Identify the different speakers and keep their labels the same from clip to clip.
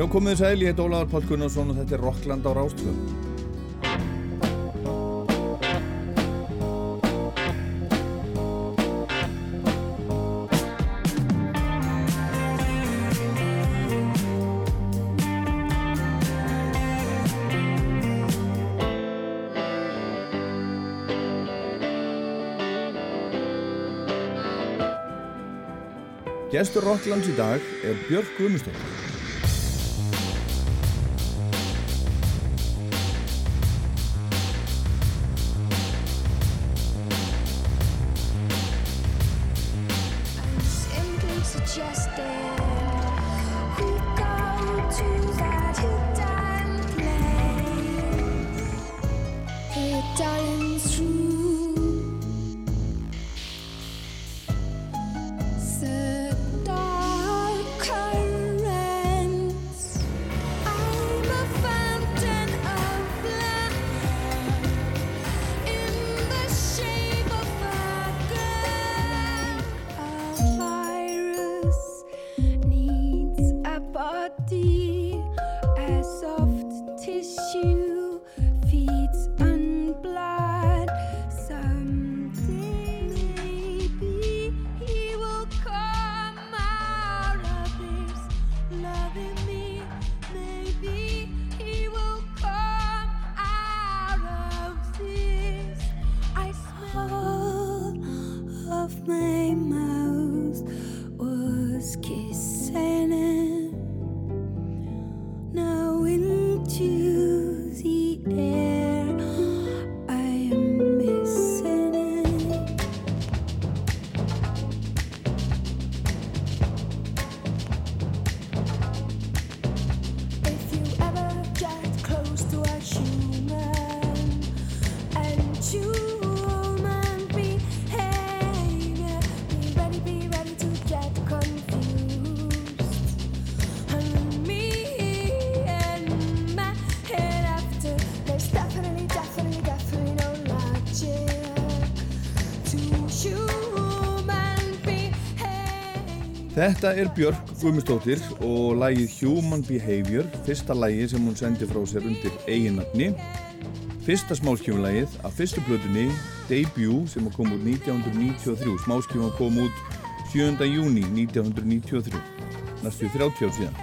Speaker 1: Já, komið þið sæl, ég heit Ólaður Pál Gunnarsson og þetta er Rockland á Rástfjörn. Gestur Rocklands í dag er Björk Guðmustóttir. Þetta er Björk Guðmustóttir og lagið Human Behavior, fyrsta lagið sem hún sendi frá sér undir eiginnafni. Fyrsta smáskjöfulagið af fyrstu plötunni, Debut, sem kom út 1993. Smáskjöfun kom út 7. júni 1993, næstu 30 ár síðan.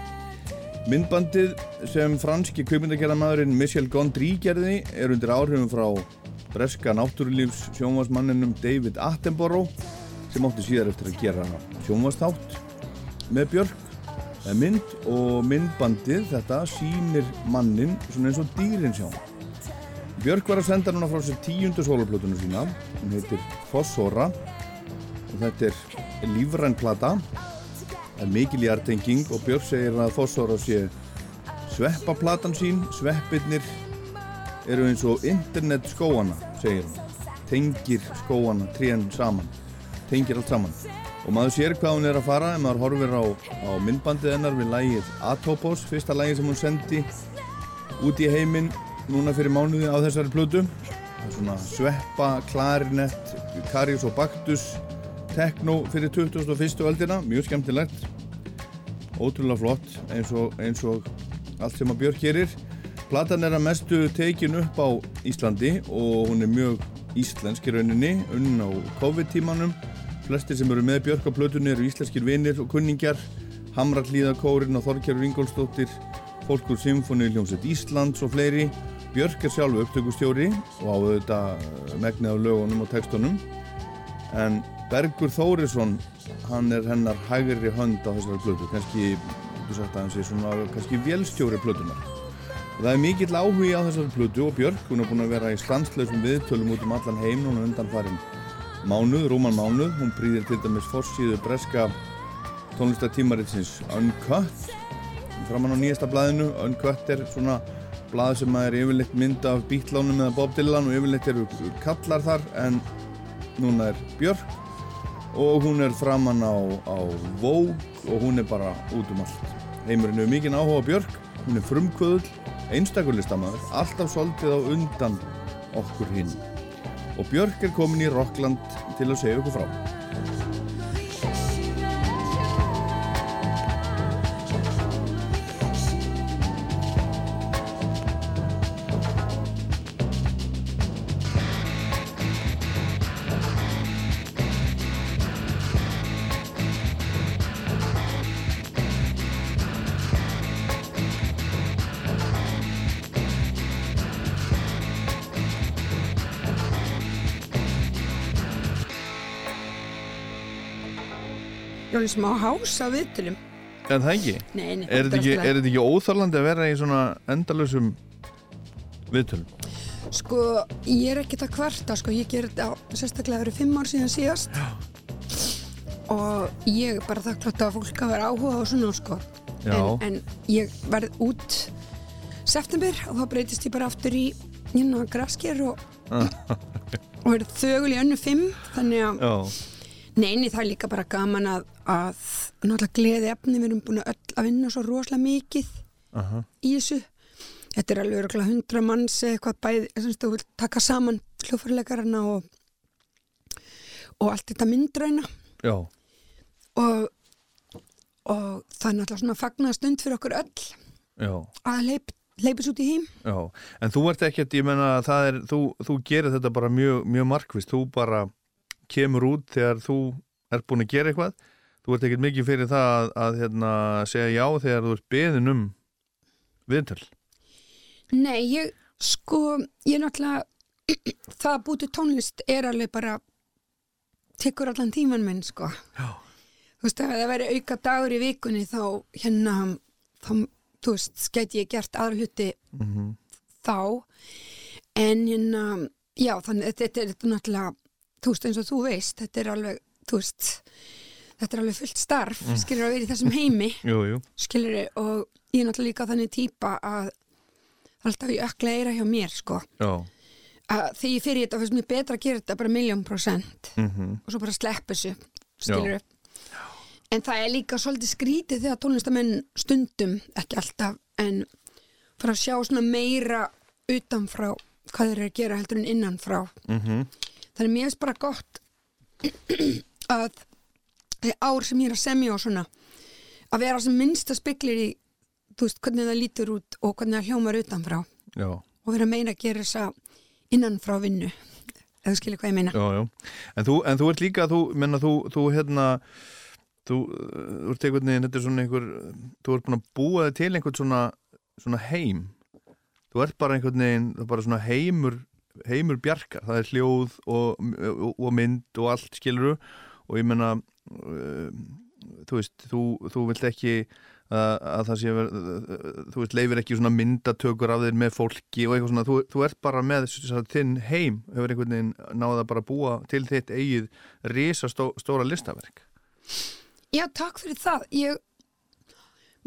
Speaker 1: Myndbandið sem franski kveipmyndagerðarmadurinn Michel Gondry gerði er undir áhrifum frá breska náttúrulífs sjónvarsmanninum David Attenborough sem átti síðar eftir að gera sjónvarstátt með Björk. Það er mynd og myndbandið þetta sýnir mannin svona eins og dýrin sjá. Björk var að senda núna frá sér tíundu sólarplötunum sína. Hún heitir Fossora. Og þetta er lífræn plata. Það er mikil hjartenging og Björk segir að Fossora sé sveppaplatan sín. Sveppirnir eru eins og internet skóana segir hún. Tengir skóana, trén saman. Tengir allt saman og maður sér hvað hún er að fara ef maður horfir á, á myndbandið hennar við lægið Atopos, fyrsta lægið sem hún sendi út í heiminn núna fyrir mánuði á þessari plötu. Það er svona sveppa, klarinett Karius og Baktus tekno fyrir 2001. öldina mjög skemmtilegt. Ótrúlega flott eins og, eins og allt sem að Björk gerir. Platan er að mestu tekin upp á Íslandi og hún er mjög íslensk í rauninni unn á COVID-tímanum flestir sem eru með Björk á plötunni eru íslenskir vinnir og kunningjar. Hamra Hlíðakórin og Þorkjær Vingólfsdóttir Fólkur Symfóni Ljónsett Íslands og fleiri. Björk er sjálfu upptökustjóri og á auðvitað megnið af lögunum og textunum. En Bergur Þórisson hann er hennar hægri hönd á þessari plötu. Kannski, þú sagt að hann sé svona kannski vélstjóri plötunar það er mikill áhugi á þessari plötu og Björk hún er búin að vera í stanslausum viðtölum út um allan heim núna undan farin mánuð, rúman mánuð, hún prýðir til dæmis forsíðu breska tónlistatímaritsins Uncut. Framan á nýjasta blaðinu Uncut er svona blað sem er yfirleitt mynd af Beatlánum eða Bob Dylan og yfirleitt eru kallar þar en núna er Björk. Og hún er framan á, á Vogue og hún er bara út um allt. Heimurinn hefur mikinn áhuga Björk. Hún er frumkvöðul, einstakurlistamæður alltaf svolítið á undan okkur hinn og Björk er komin í Rockland til að segja okkur frá
Speaker 2: smá hás á viðtölum.
Speaker 1: En það ekki?
Speaker 2: Nei, nei,
Speaker 1: Er þetta ekki, ekki óþarlandi að vera í svona endalösum viðtölum?
Speaker 2: Sko, ég er ekkert að kvarta, sko, ég ger þetta á, sérstaklega fyrir fimm ár síðan síðast. Og ég er bara þakklátt að fólk að vera áhuga og svona, sko.
Speaker 1: Já.
Speaker 2: en, en ég verð út september og þá breytist ég bara aftur í hérna grasker og og verð þögul í önnu fimm þannig að,
Speaker 1: Já,
Speaker 2: neini, það er líka bara gaman að, að náttúrulega gleði efni, við erum búin að öll að vinna svo rosalega mikið
Speaker 1: aha,
Speaker 2: í þessu. Þetta er alveg örugglega 100 manns eða eitthvað bæði sem þú vilt taka saman hljófarleikarana og og allt þetta myndræna.
Speaker 1: Já,
Speaker 2: og, og það er náttúrulega svona fagnaða stund fyrir okkur öll
Speaker 1: já,
Speaker 2: að leip, leipis út í heim.
Speaker 1: Já. En þú ert ekkert, ég menna að það er, þú, þú gerir þetta bara mjög, mjög markvist. Þú bara kemur út þegar þú ert búin að gera eitthvað. Þú ert ekkert mikið fyrir það að, að hérna, segja já þegar þú ert beðin um viðtöl.
Speaker 2: Nei, ég sko, ég náttúrulega það að búti tónlist er alveg bara tekur allan tíman minn sko
Speaker 1: Já.
Speaker 2: þú veist, ef það væri auka dagur í vikunni þá hérna þá, þú veist, gæti ég gert aðra hluti
Speaker 1: Mm
Speaker 2: þá en hérna, já, þannig þetta, er náttúrulega, þú veist, eins og þú veist þetta er alveg, þú veist þetta er alveg fullt starf, mm. skilur að vera í þessum heimi.
Speaker 1: Jú, jú.
Speaker 2: skilur og ég er náttúrulega líka þannig típa að það er alltaf í ökla eira hjá mér sko.
Speaker 1: Já.
Speaker 2: að því ég fyrir þetta finnst mér betra að gera þetta bara miljón prosent
Speaker 1: Mm
Speaker 2: og svo bara slepp þessu skilur en það er líka svolítið skrítið þegar tónlistamenn stundum ekki alltaf en fara að sjá svona meira utanfrá hvað þeir eru að gera heldur en innanfrá.
Speaker 1: Mm
Speaker 2: það er mér finnst bara gott að því ár sem ég er að semja og svona að vera sem minnsta speklir í þú veist hvernig það lítur út og hvernig það hljómar utanfrá
Speaker 1: Já.
Speaker 2: og vera meira að gera þessa innanfrá vinnu eða þú skilur hvað ég meina
Speaker 1: Já, já. En þú, en þú ert líka, þú, menna, þú, þú hérna, þú, þú ert einhvern veginn, þetta er svona einhver, þú ert búin að búa þig til einhvern svona, svona heim. Þú ert bara einhvern veginn, bara svona heimur, heimur bjarkar. Það er hljóð og, og, og mynd og allt, skiluru. Og ég menna, uh, þú veist, þú, þú vilt ekki að, að það sé verið, þú veist, leifir ekki svona myndatökur af þér með fólki og eitthvað svona, þú, þú ert bara með þinn heim hefur einhvern veginn náða bara að búa til þitt eigið risa stó, stóra listaverk
Speaker 2: Já, takk fyrir það. Ég,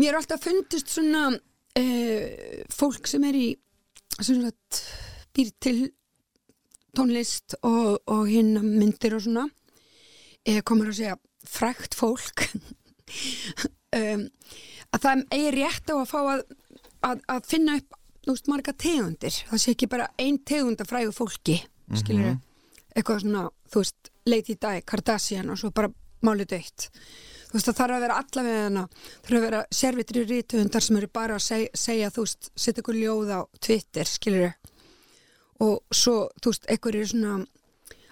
Speaker 2: mér er alltaf fundist svona uh, fólk sem er í sagt, býr til tónlist og, og hinn myndir og svona uh, komur að segja frækt fólk um, að það eigi rétt á að fá að, að, að finna upp veist, marga tegundir. Það sé ekki bara ein tegund af frægu fólki, skilur eitthvað svona, þú veist, Lady Di, Kardashian og svo bara málið döitt. Þú veist, það þarf að vera allavega hana, þarf að vera servitri rítuðundar sem eru bara að seg, segja, þú veist, setja ykkur ljóð á Twitter, skilur og svo, þú veist, ykkur eru svona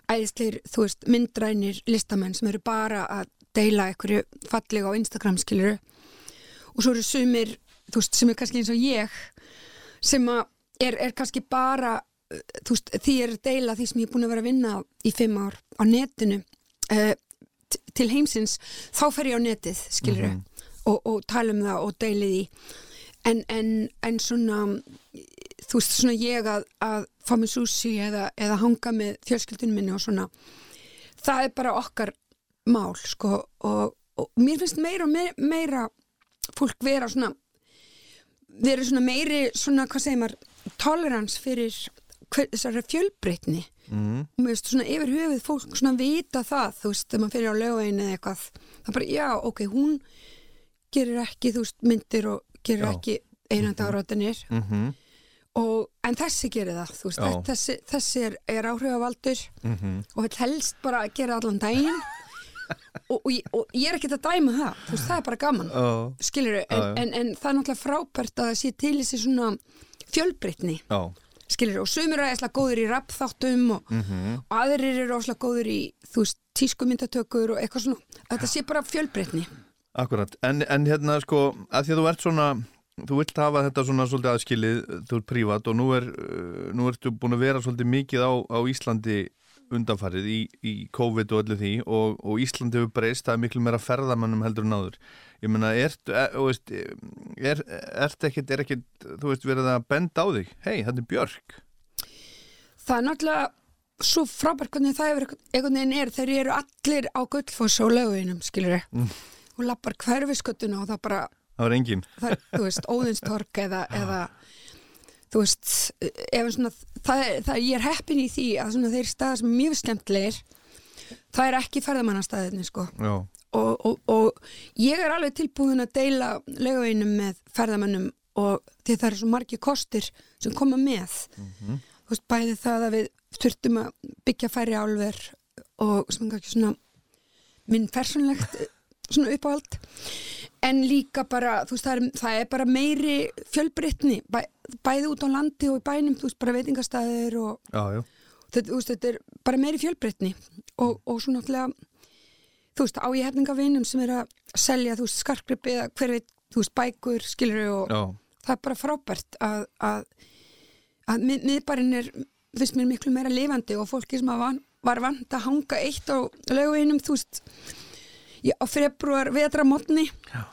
Speaker 2: æðisleir, þú veist, myndrænir listamenn sem eru bara að deila ykkur fallega á Instagram, skilur og svo eru sumir, þú veist, sem er kannski eins og ég sem að er, er kannski bara þú veist, því er deila því sem ég er búin að vera að vinna í fimm ár á netinu uh, til heimsins þá fer ég á netið, skilur og, og tala um það og deili því en, en, en svona þú veist, svona ég að, að fá mig sushi eða, eða hanga með fjölskyldunum minni og svona það er bara okkar mál, sko og, og mér finnst meira og meira, meira fólk vera svona vera svona meiri svona, hvað segir maður, tolerans fyrir hver, þessari fjölbreytni
Speaker 1: mm.
Speaker 2: veist svona yfir höfuð fólk svona vita það, þú veist, þegar maður fyrir á lögveginni eða eitthvað, það er bara, já, ok, hún gerir ekki, þú veist, myndir og gerir
Speaker 1: Já.
Speaker 2: ekki einandi árátanir
Speaker 1: Mm
Speaker 2: og, en þessi gerir það, þú veist,
Speaker 1: Já.
Speaker 2: þessi, þessi er, er áhrifavaldur
Speaker 1: -hmm.
Speaker 2: og vil helst bara gera allan daginn og, og, og ég er ekkert að dæma það, þú veist, það er bara gaman
Speaker 1: Já,
Speaker 2: skilur en,
Speaker 1: já.
Speaker 2: en, en það er náttúrulega frábært að það sé til þessi svona fjölbreytni
Speaker 1: já,
Speaker 2: skilur og sumir er æsla góður í rappþáttum og,
Speaker 1: Mhm.
Speaker 2: og aðrir eru ósla góður í þú veist, tískumyndatökur og eitthvað svona að þetta sé bara fjölbreytni
Speaker 1: akkurat en, en hérna sko, að því að þú ert svona þú vilt hafa þetta svona svolítið aðskilið þú ert prívat og nú, er, uh, nú ertu búin að vera svolítið mikið á, á Íslandi undanfarið í, í COVID og öllu því og, og Ísland hefur breyst, það er miklu meira ferðamannum heldur en áður. Ég meina, ert, er, veist, er, ert ekkit, er ekkit, þú veist, verið að benda á þig? Hei, þetta er Björk.
Speaker 2: Það er náttúrulega svo frábært hvernig það hefur einhvern veginn er þegar eru allir á gullfoss og löguinum, skilur
Speaker 1: Mm.
Speaker 2: og lappar hverfisköttuna og það bara
Speaker 1: Það var engin.
Speaker 2: það, er, þú veist, óðinstork eða, eða þú veist ef svona, það er, það, ég er heppin í því að svona þeir staðar sem mjög skemmtlegir það er ekki ferðamannastæðinni sko.
Speaker 1: Já,
Speaker 2: og, og, og ég er alveg tilbúin að deila legueinum með ferðamannum og því það eru svo margir kostir sem koma með. Þú veist, bæði það að við þurftum að byggja færi álver og sem ekki svona minn persónlegt svona uppáhald en líka bara, þú veist, það er, það er bara meiri fjölbreytni bæ, bæði út á landi og í bænum, þú veist, bara veitingastæðir og
Speaker 1: já, já.
Speaker 2: þetta, veist, þetta er bara meiri fjölbreytni og, og svo náttúrulega þú veist, á ég hefningavinum sem er að selja, þú veist, skarkrippi eða hver veit, þú veist, bækur, skilur og
Speaker 1: já.
Speaker 2: það er bara frábært að, að, að mið, miðbærin er finnst mér miklu meira lifandi og fólki sem van, var vant að hanga eitt á laugavinum, þú veist í- á februar vetra mótni
Speaker 1: Já.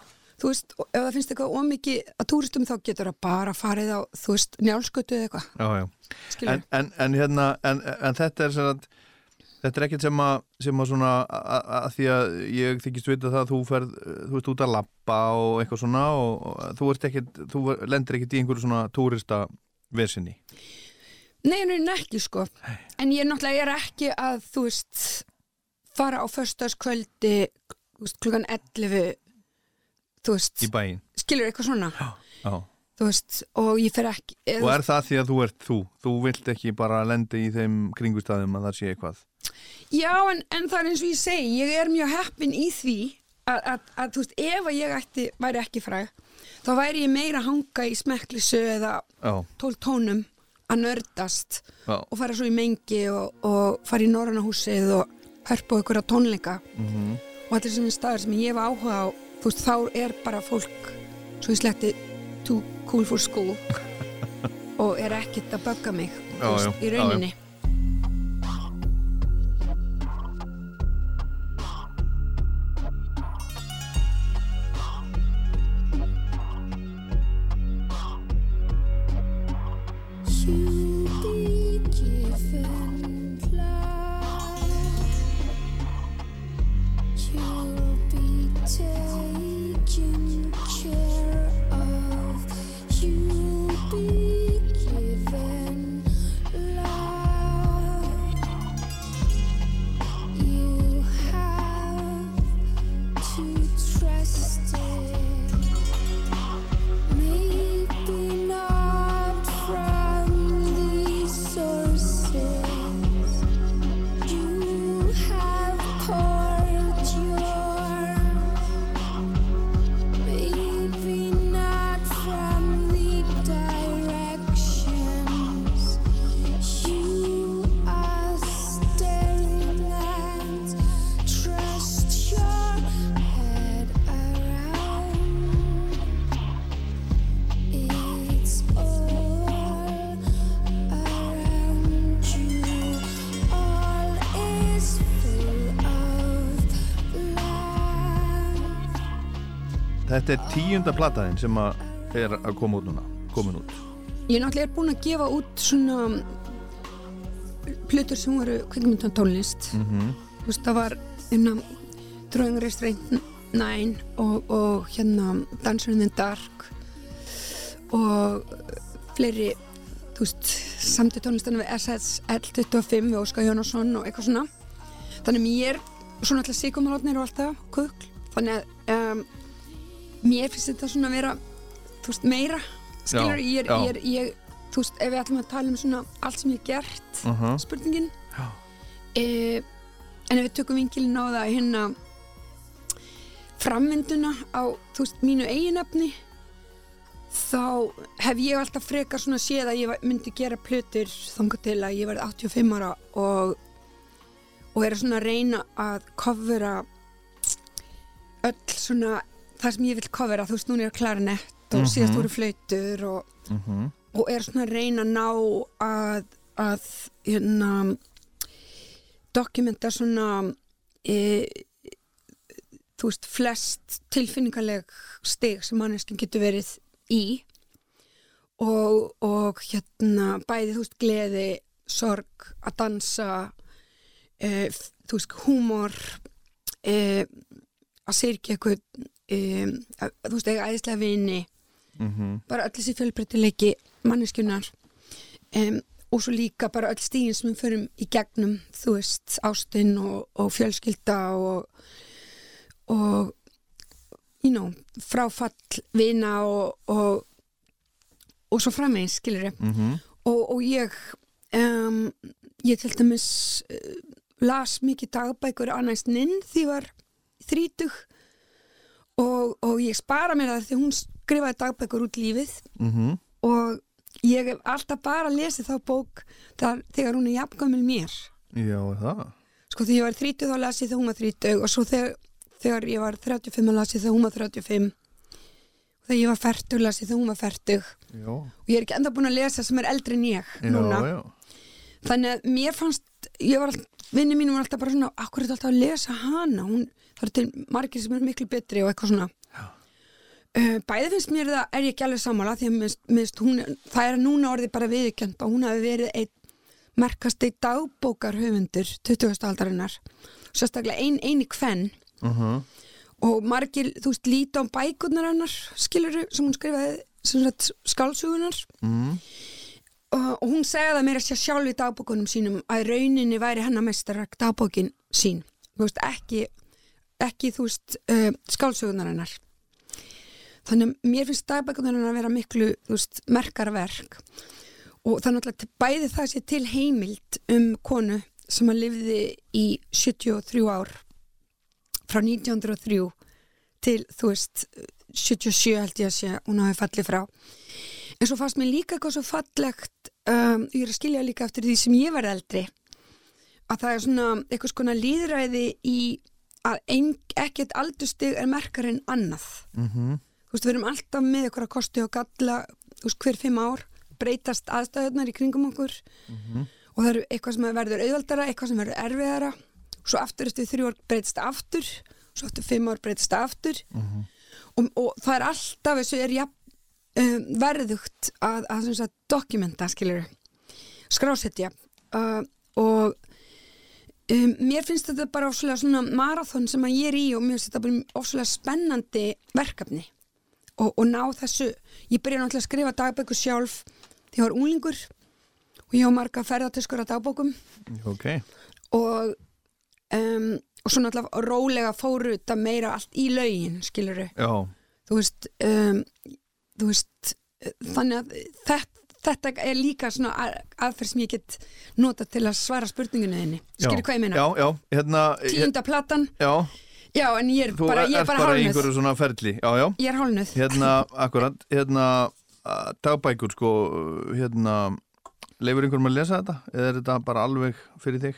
Speaker 2: þú veist, ef það finnst eitthvað ómikið að túristum þá getur það bara farið á þú veist, njálskötu eða eitthvað.
Speaker 1: En, en, en hérna, en, en þetta er sem að Þetta er ekkert sem að, sem að svona, að, að því að ég þykist vita það að þú ferð, þú ert út að lappa og eitthvað svona og, og þú ert ekkert, þú lendir ekkert í einhverju svona túrista versinni.
Speaker 2: Nei, nei, nei, ekki sko. En ég náttúrulega er ekki að, þú veist fara á föstaskvöldi veist, klukkan 11 þú veist, skilur eitthvað svona
Speaker 1: Já.
Speaker 2: þú veist, og ég fer ekki eða,
Speaker 1: Og er það því að þú ert þú? Þú vilt ekki bara lendi í þeim kringustæðum að það sé eitthvað?
Speaker 2: Já, en, en það er eins og ég segi ég er mjög heppin í því að, að, að þú veist, ef að ég ætti væri ekki fræg, þá væri ég meira að hanga í smekklisu eða
Speaker 1: Já,
Speaker 2: tól tónum að nördast
Speaker 1: já,
Speaker 2: og fara svo í mengi og, og fara í Norræna húsið og hörpa ykkur á tónleika
Speaker 1: mhm,
Speaker 2: og allir svona staðar sem ég hef áhuga á þú veist, þá er bara fólk svo ég sletti too cool for school og er ekkert að bögga mig þú
Speaker 1: Já,
Speaker 2: veist,
Speaker 1: já,
Speaker 2: í
Speaker 1: já, já.
Speaker 2: rauninni
Speaker 3: You be take you.
Speaker 1: Þetta er tíunda plataðin sem að er að koma út núna, komin út.
Speaker 2: Ég náttúrulega er búin að gefa út svona plötur sem voru kvikmyndan tónlist.
Speaker 1: Mm
Speaker 2: þú veist, það var hérna Drawing Restraint 9 og, og hérna Dancer in the Dark og fleiri þú veist, samti tónlistan við SS L25 við Óskar Jónasson og eitthvað svona. Þannig að mér, svona alltaf síkumalotnir og alltaf kukl, þannig að um, mér finnst þetta svona að vera þú veist, meira. Skilur,
Speaker 1: Já,
Speaker 2: ég, er, ég, er, ég, þú veist, ef við ætlum að tala um svona allt sem ég hef gert
Speaker 1: Uh -huh.
Speaker 2: spurningin e, en ef við tökum vinkilin á það hérna frammynduna á þú veist, mínu eiginefni þá hef ég alltaf frekar svona séð að ég myndi gera plötur þangað til að ég verði 85 ára og, og er að svona reyna að covera öll svona það sem ég vil covera, þú veist, núna er klarinett og
Speaker 1: Mhm.
Speaker 2: síðast voru flautur og
Speaker 1: Mm
Speaker 2: og er svona að reyna að ná að, að hérna dokumenta svona e, þú veist, flest tilfinningarleg stig sem manneskinn getur verið í og, og hérna bæði, þú veist, gleði sorg, að dansa e, þú veist, húmor e, að syrkja eitthvað e, að, þú veist, eiga æðislega vini
Speaker 1: Mhm.
Speaker 2: bara öll þessi fjölbreytileiki manneskjunar um, og svo líka bara öll stíðin sem við förum í gegnum þú veist, ástinn og, og fjölskylda og og you know, fráfall vina og, og og svo framvegis, skilur ég
Speaker 1: Mhm.
Speaker 2: og, og ég um, ég til dæmis uh, las mikið dagbækur annars ninn því var þrítug og, og ég spara mér það því hún skrifaði dagbækur út lífið.
Speaker 1: Mhm.
Speaker 2: og ég hef alltaf bara lesið þá bók þar, þegar hún er jafngamil mér.
Speaker 1: Já, það?
Speaker 2: sko þegar ég var 30 þá las ég þegar hún var 30 og svo þegar, þegar ég var 35 þá las ég þegar hún var 35 og þegar ég var 40 las ég þegar hún var 40
Speaker 1: Já,
Speaker 2: og ég er ekki enda búin að lesa sem er eldri en ég
Speaker 1: já,
Speaker 2: núna.
Speaker 1: já.
Speaker 2: þannig að mér fannst ég var alltaf, vinni mínum var alltaf bara svona akkur er þetta alltaf að lesa hana? Hún, það er til margir sem er miklu betri og eitthvað svona. Uh, bæði finnst mér það er ég ekki alveg sammála því að minnst, minnst hún, það er núna orðið bara viðurkjönd og hún hafi verið einn merkasti dagbókarhöfundur 20. aldarinnar. Sérstaklega ein, eini kvenn.
Speaker 1: Uh
Speaker 2: og margir, þú veist, líta á bækurnar hennar skilur sem hún skrifaði skálsugunar
Speaker 1: Mhm.
Speaker 2: og, og hún segði það mér að sé sjálf í dagbókunum sínum að rauninni væri hennar mestarverk dagbókin sín. Þú veist, ekki, ekki þú veist, uh, skálsögunar hennar. Þannig að mér finnst dagbækunar hennar að vera miklu þú veist, merkarverk og náttúrulega til- bæði það sé til heimild um konu sem að lifði í 73 ár frá 1903 til, þú veist, 77 held ég að sé, hún hafi fallið frá. En svo fannst mér líka eitthvað svo fallegt um, ég er að skilja líka eftir því sem ég var eldri að það er svona eitthvað skona líðræði í að ekkert aldurstig er merkar en annað.
Speaker 1: Mhm.
Speaker 2: þú veist, við erum alltaf með eitthvað kosti og galla þú veist, hver fimm ár breytast aðstæðunar í kringum okkur. Og það eru eitthvað sem verður auðvaldara eitthvað sem verður erfiðara. Svo aftur eftir þrjú ár breytist það aftur svo eftir fimm ár breytist það aftur og, og það er alltaf þessu er jafn, um, verðugt að, að, að dokumenta skilur skrásetja. Uh, og um, mér finnst þetta bara ofslega svona marathon sem að ég er í og mér finnst þetta bara ofslega spennandi verkefni og, og ná þessu ég byrja náttúrulega að skrifa dagbækur sjálf því ég var unglingur og ég á marga ferðartöskur að dagbókum
Speaker 1: Ok.
Speaker 2: og um, og svo náttúrulega rólega fóru þetta meira allt í laugin skiluru
Speaker 1: Já.
Speaker 2: þú veist, um, þú veist þannig að þetta, þetta er líka svona að- aðferð sem ég get nota til að svara spurningunni þinni skilur hvað ég meina,
Speaker 1: Já, já, hérna...
Speaker 2: tíunda platan
Speaker 1: Já,
Speaker 2: já en ég er
Speaker 1: þú
Speaker 2: bara, ég er
Speaker 1: ert
Speaker 2: bara
Speaker 1: bara
Speaker 2: hálnuð
Speaker 1: einhverju svona ferli. Já, já.
Speaker 2: ég er hálnuð
Speaker 1: Hérna, akkurat, hérna, dagbækur, sko, hérna, leifur einhverjum að lesa þetta? Eða er þetta bara alveg fyrir þig?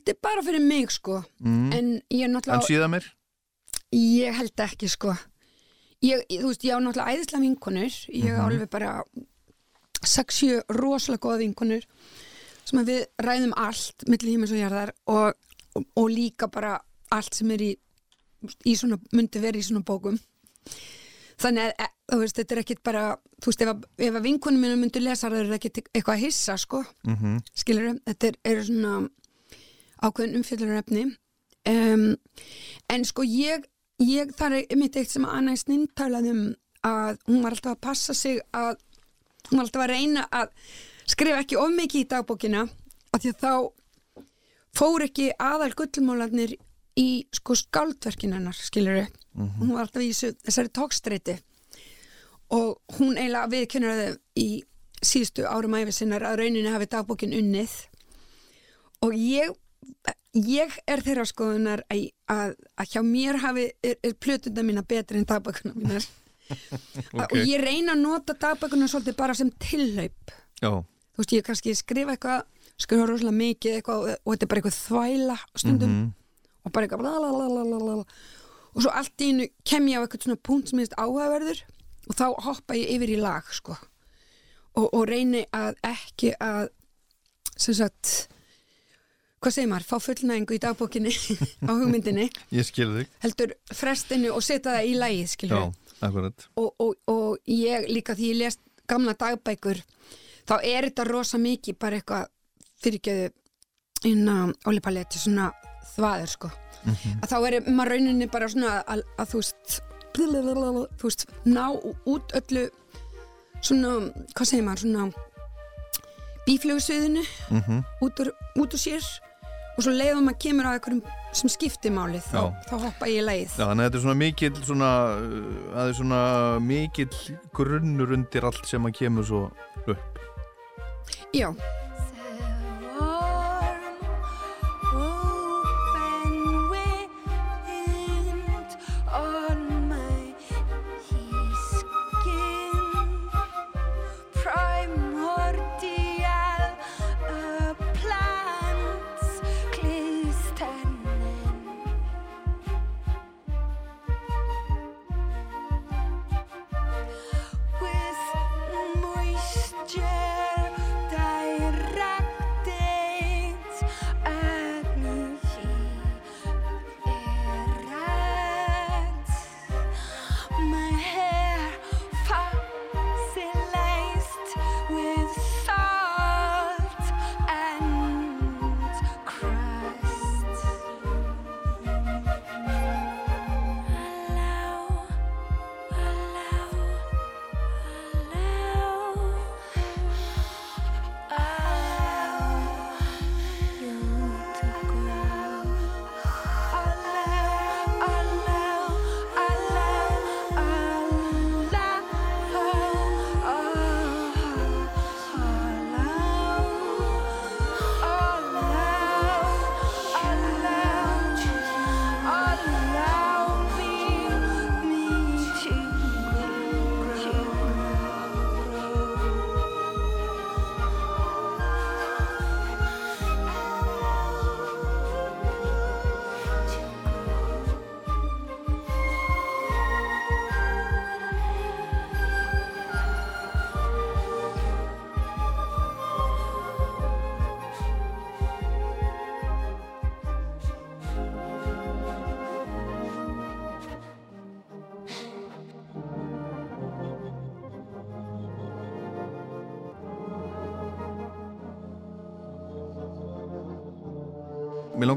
Speaker 2: þetta er bara fyrir mig sko
Speaker 1: Mm.
Speaker 2: en ég er
Speaker 1: En
Speaker 2: náttúrulega
Speaker 1: síðan mér?
Speaker 2: Ég held ekki sko ég, Þú veist, ég á náttúrulega æðislega vinkonur Ég á alveg bara 6-7 rosalega góða vinkonur sem að við ræðum allt milli hímis og jarðar og, og, og líka bara allt sem er í, í svona, myndi verið í svona bókum. Þannig að e, þú veist, þetta er ekkit bara þú veist, ef að, ef að vinkonum minna myndi lesa það er ekkit eitthvað að hissa sko.
Speaker 1: Mm
Speaker 2: skilur þetta er, er svona ákveðin umfjöldunarefni um, en sko ég, ég það er mitt eitt sem Anna Sninn talaði um að hún var alltaf að passa sig að hún var alltaf að reyna að skrifa ekki of mikið í dagbókina af því að þá fór ekki aðal gullmálarnir í sko skáldverkin hennar skilur hún var alltaf í þessari tókstreiti og hún eiginlega viðkennur það í síðustu árum æfi sinnar að rauninni hafi dagbókin unnið. Og ég ég er þeirra skoðunar að, að hjá mér hafi er, er plötunda mína betri en dagbókuna mínar og ég reyna að nota dagbókuna svolítið bara sem tillaup
Speaker 1: Já.
Speaker 2: þú veist ég kannski skrifa eitthvað skrifa rosalega mikið eitthvað og, og þetta er bara eitthvað þvæla stundum.
Speaker 1: Mhm.
Speaker 2: og bara eitthvað blablabla og svo allt í einu kem ég á eitthvað svona punkt sem ég veist áhugaverður og þá hoppa ég yfir í lag sko. Og, og reyni að ekki að sem sagt hvað segir maður, fá fullnæðingu í dagbókinni á hugmyndinni, heldur frestinu og setja það í lægið. Og, og, og ég líka því ég lest gamla dagbækur þá er þetta rosa mikið bara eitthvað fyrirgeðu innan olipaletti svona þvaður sko. Að þá er maður rauninni bara svona að, að þú veist þú veist, ná út öllu svona, hvað segir maður svona bíflögusviðinu
Speaker 1: Mm
Speaker 2: út, úr, út úr sér og svo leiðum maður kemur að einhverjum sem skiptir málið þá, þá hoppa ég í leið
Speaker 1: Já, þannig að þetta er svona mikill svona, uh, það er svona mikill grunnur undir allt sem að kemur svo upp.
Speaker 2: Já,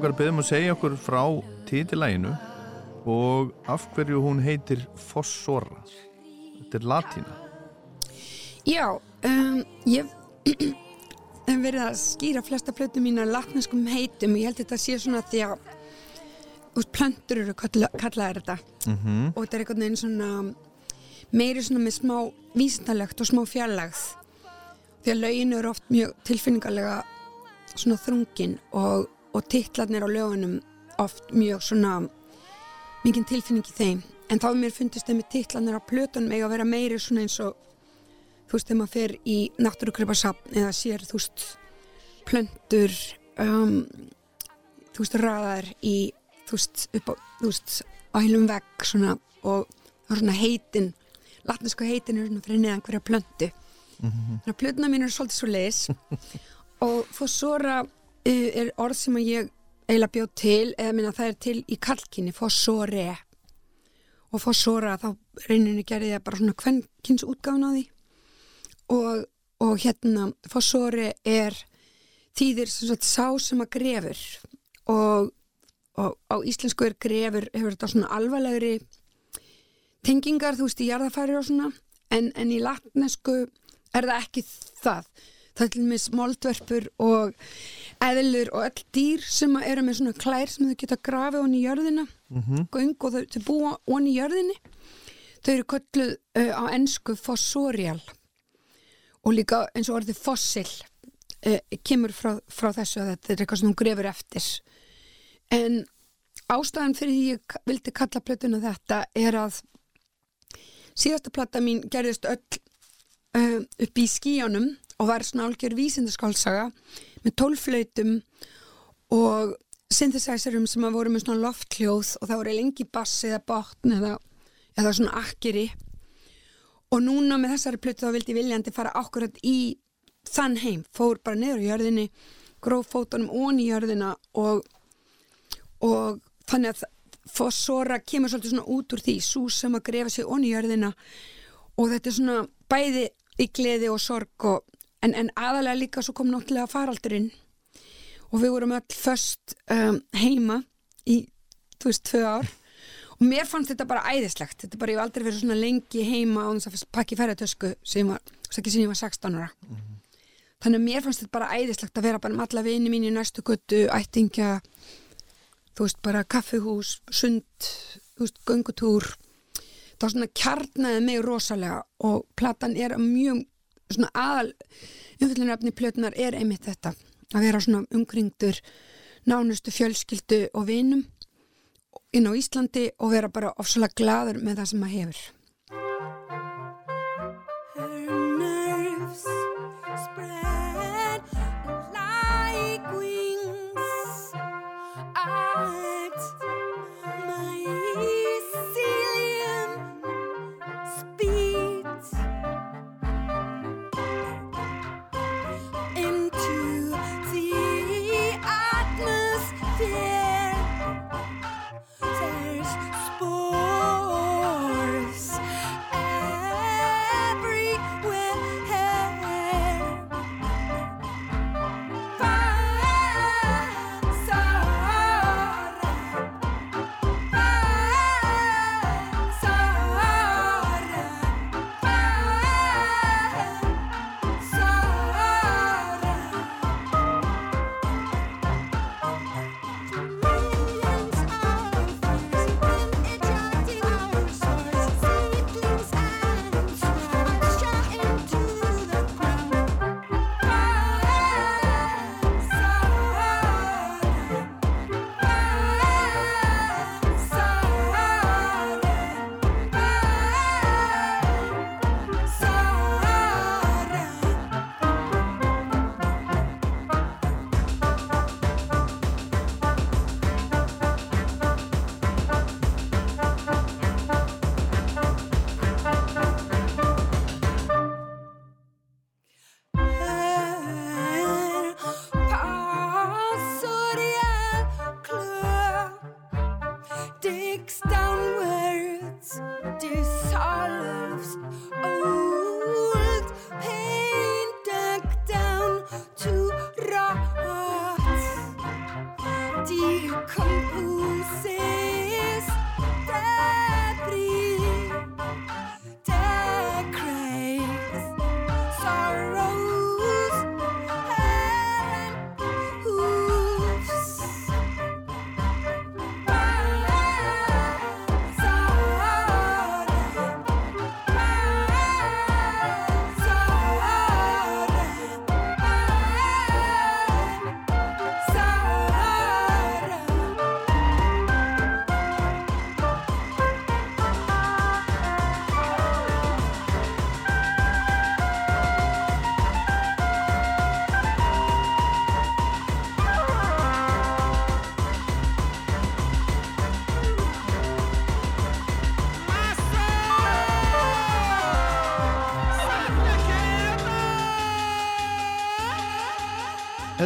Speaker 1: Að beðum að segja okkur frá titilæginu og af hverju hún heitir Fossora. Þetta er latína.
Speaker 2: Já, um, ég hef verið að skýra flesta plötu mína latneskum heitum og ég held þetta sé svona því að úst, plöntur eru kalla, kallaðir þetta
Speaker 1: Mm
Speaker 2: og þetta er einhvern veginn svona meiri svona með smá vísindalegt og smá fjarlagð því að lögin eru oft mjög tilfinningarlega svona þrungin og, og titlarnir á lögunum oft mjög svona mikið tilfinning í þeim. En þá er mér fundist þeim með titlarnir á plötunum eiga að vera meiri svona eins og þú veist þegar maður fer í náttúrukripasafn eða sér þú veist plöntur um, þú veist raðar í þú veist upp á þú veist á heilum vegg svona og það er svona heitin latnesku heitin er svona fyrir neðan hverja plöntu. Þannig að plötuna mín er svolítið svo leis og fossora uh, er orð sem ég eiginlega bjóð til eða minna það er til í kalkinni fossore og fossora þá reyninu gerði ég bara svona kvennkins útgáfun á því. Og, og hérna fossori er þýðir sem sagt sá sem að grefur. Og, og á íslensku er grefur hefur þetta svona alvarlegri tengingar þú veist í jarðafæri og svona. En, en í latnesku er það ekki það. Það er til með moldverpur og eðlur og öll dýr sem eru með svona klær sem þau geta grafið honni í jörðina.
Speaker 1: -hmm.
Speaker 2: göng og þau, þau búa honni í jörðinni. Þau eru kölluð uh, á ennsku fossorial. Og líka eins og orðið fossil uh, kemur frá, frá þessu að þetta er eitthvað sem hún grefur eftir. En ástæðan fyrir því ég vildi kalla plötuna þetta er að síðasta plata mín gerðist öll uh, upp í skíjanum og var svona álgjör vísindaskálsaga með tólflautum og synthesizerum sem að voru með svona lofthljóð og það voru lengi bass eða botn eða, eða svona akkeri. Og núna með þessari plötu þá vildi viljandi fara akkurat í þann heim, fór bara niður á jörðinni
Speaker 3: gróf fótunum ón í jörðina og, og þannig að fossora kemur svolítið svona út úr því sú sem að grefa sig ón í jörðina. Og þetta er svona bæði í gleði og sorg og, en, en aðalega líka svo kom náttúrulega faraldurinn og við vorum öll föst um, heima í, þú veist, tvö ár. Og mér fannst þetta bara æðislegt. Þetta bara, ég hef aldrei verið svona lengi heima og þess að pakki ferðartösku sem var, þess ekki sem ég var 16 ára. Þannig að mér fannst þetta bara æðislegt að vera bara með alla vini mín í næstu göttu ættingja þú veist, bara kaffihús, sund þú veist, göngutúr. Það var svona kjarnaði mig rosalega og platan er mjög svona aðal umfyllunarefni plötunar er einmitt þetta að vera svona umkringdur nánustu fjölskyldu og vinum inn á Íslandi og vera bara ofsalega gladur með það sem maður hefur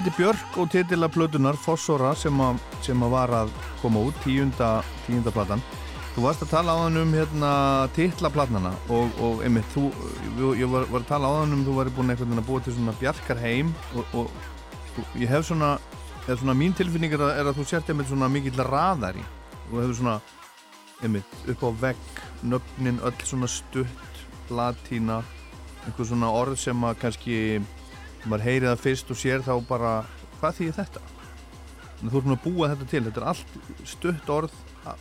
Speaker 1: Er Björk og titila plötunar Fossora sem, að, sem að var að koma út tíunda, tíunda platan. Þú varst að tala á hann um hérna, titla platnana og, og einmitt, þú, ég var, var að tala á hann um þú væri búin veginn að búa til svona Bjarkar heim og, og ég hef svona, eða svona mín tilfinning er að, er að þú sért einmitt svona mikill raðari og hefur svona einmitt upp á vegg, nöfnin öll svona stutt, latína einhver svona orð sem að kannski maður heyrið það fyrst og sér þá bara hvað þýðir þetta? Að þú ert búin að búa þetta til, þetta er allt stutt orð,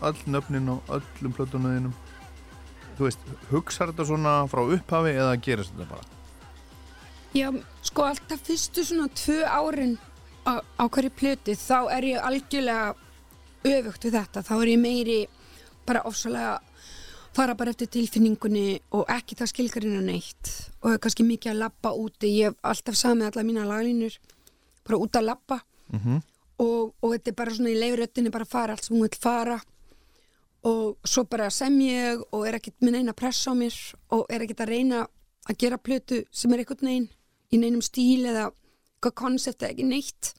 Speaker 1: öll nöfnin og öllum plötunuðinum þú veist, hugsar þetta svona frá upphafi eða gerist þetta bara?
Speaker 3: Já, sko alltaf fyrstu svona tvö árin á, á hverju plötu þá er ég algjörlega öfugt við þetta, þá er ég meiri bara ofsalega fara bara eftir tilfinningunni og ekki það skilgarinn að neitt. Og er kannski mikið að labba úti, ég hef alltaf samið alla mína laglínur bara út að labba.
Speaker 1: Mm -hmm.
Speaker 3: og, og þetta er bara svona í leifröttinni bara fara allt sem hún vil fara. Og svo bara sem ég og er ekkert með neina pressa á mér. Og er ekkert að reyna að gera plötu sem er einhvern veginn í neinum stíl eða hvað koncept eða ekki neitt.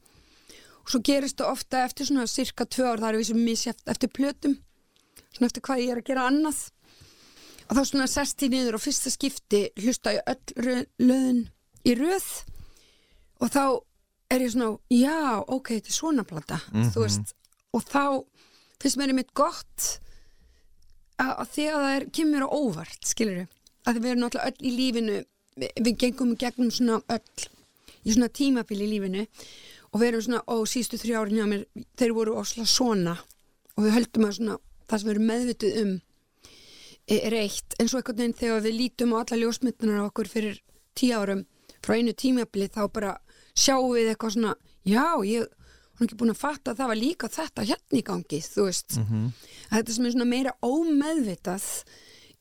Speaker 2: Svo gerist það ofta eftir svona cirka tvö ár, það er við sem misjæft eftir plötum, svona eftir hvað ég er að gera annað og þá svona sest ég niður og fyrsta skipti hlusta ég öll löðin í röð. Og þá er ég svona, já, ok, þetta er svona plata, þú veist. Og þá finnst mér einmitt gott að, að því að það er, kemur á óvart, skilur við að við erum náttúrulega öll í lífinu við, við gengum gegnum svona öll í svona tímabil í lífinu. Og við erum svona, ó, sístu þrjá árin hjá mér þeir voru ósla svona. Og við höldum að svona, það sem við erum meðvituð um e- er eitt. En svo einhvern veginn þegar við lítum á alla ljósmyndunar á okkur fyrir tíu árum frá einu tímabili þá bara sjáum við eitthvað svona, já, ég er ekki búin að fatta að það var líka þetta hérna í gangi, þú veist. Að þetta sem er svona meira ómeðvitað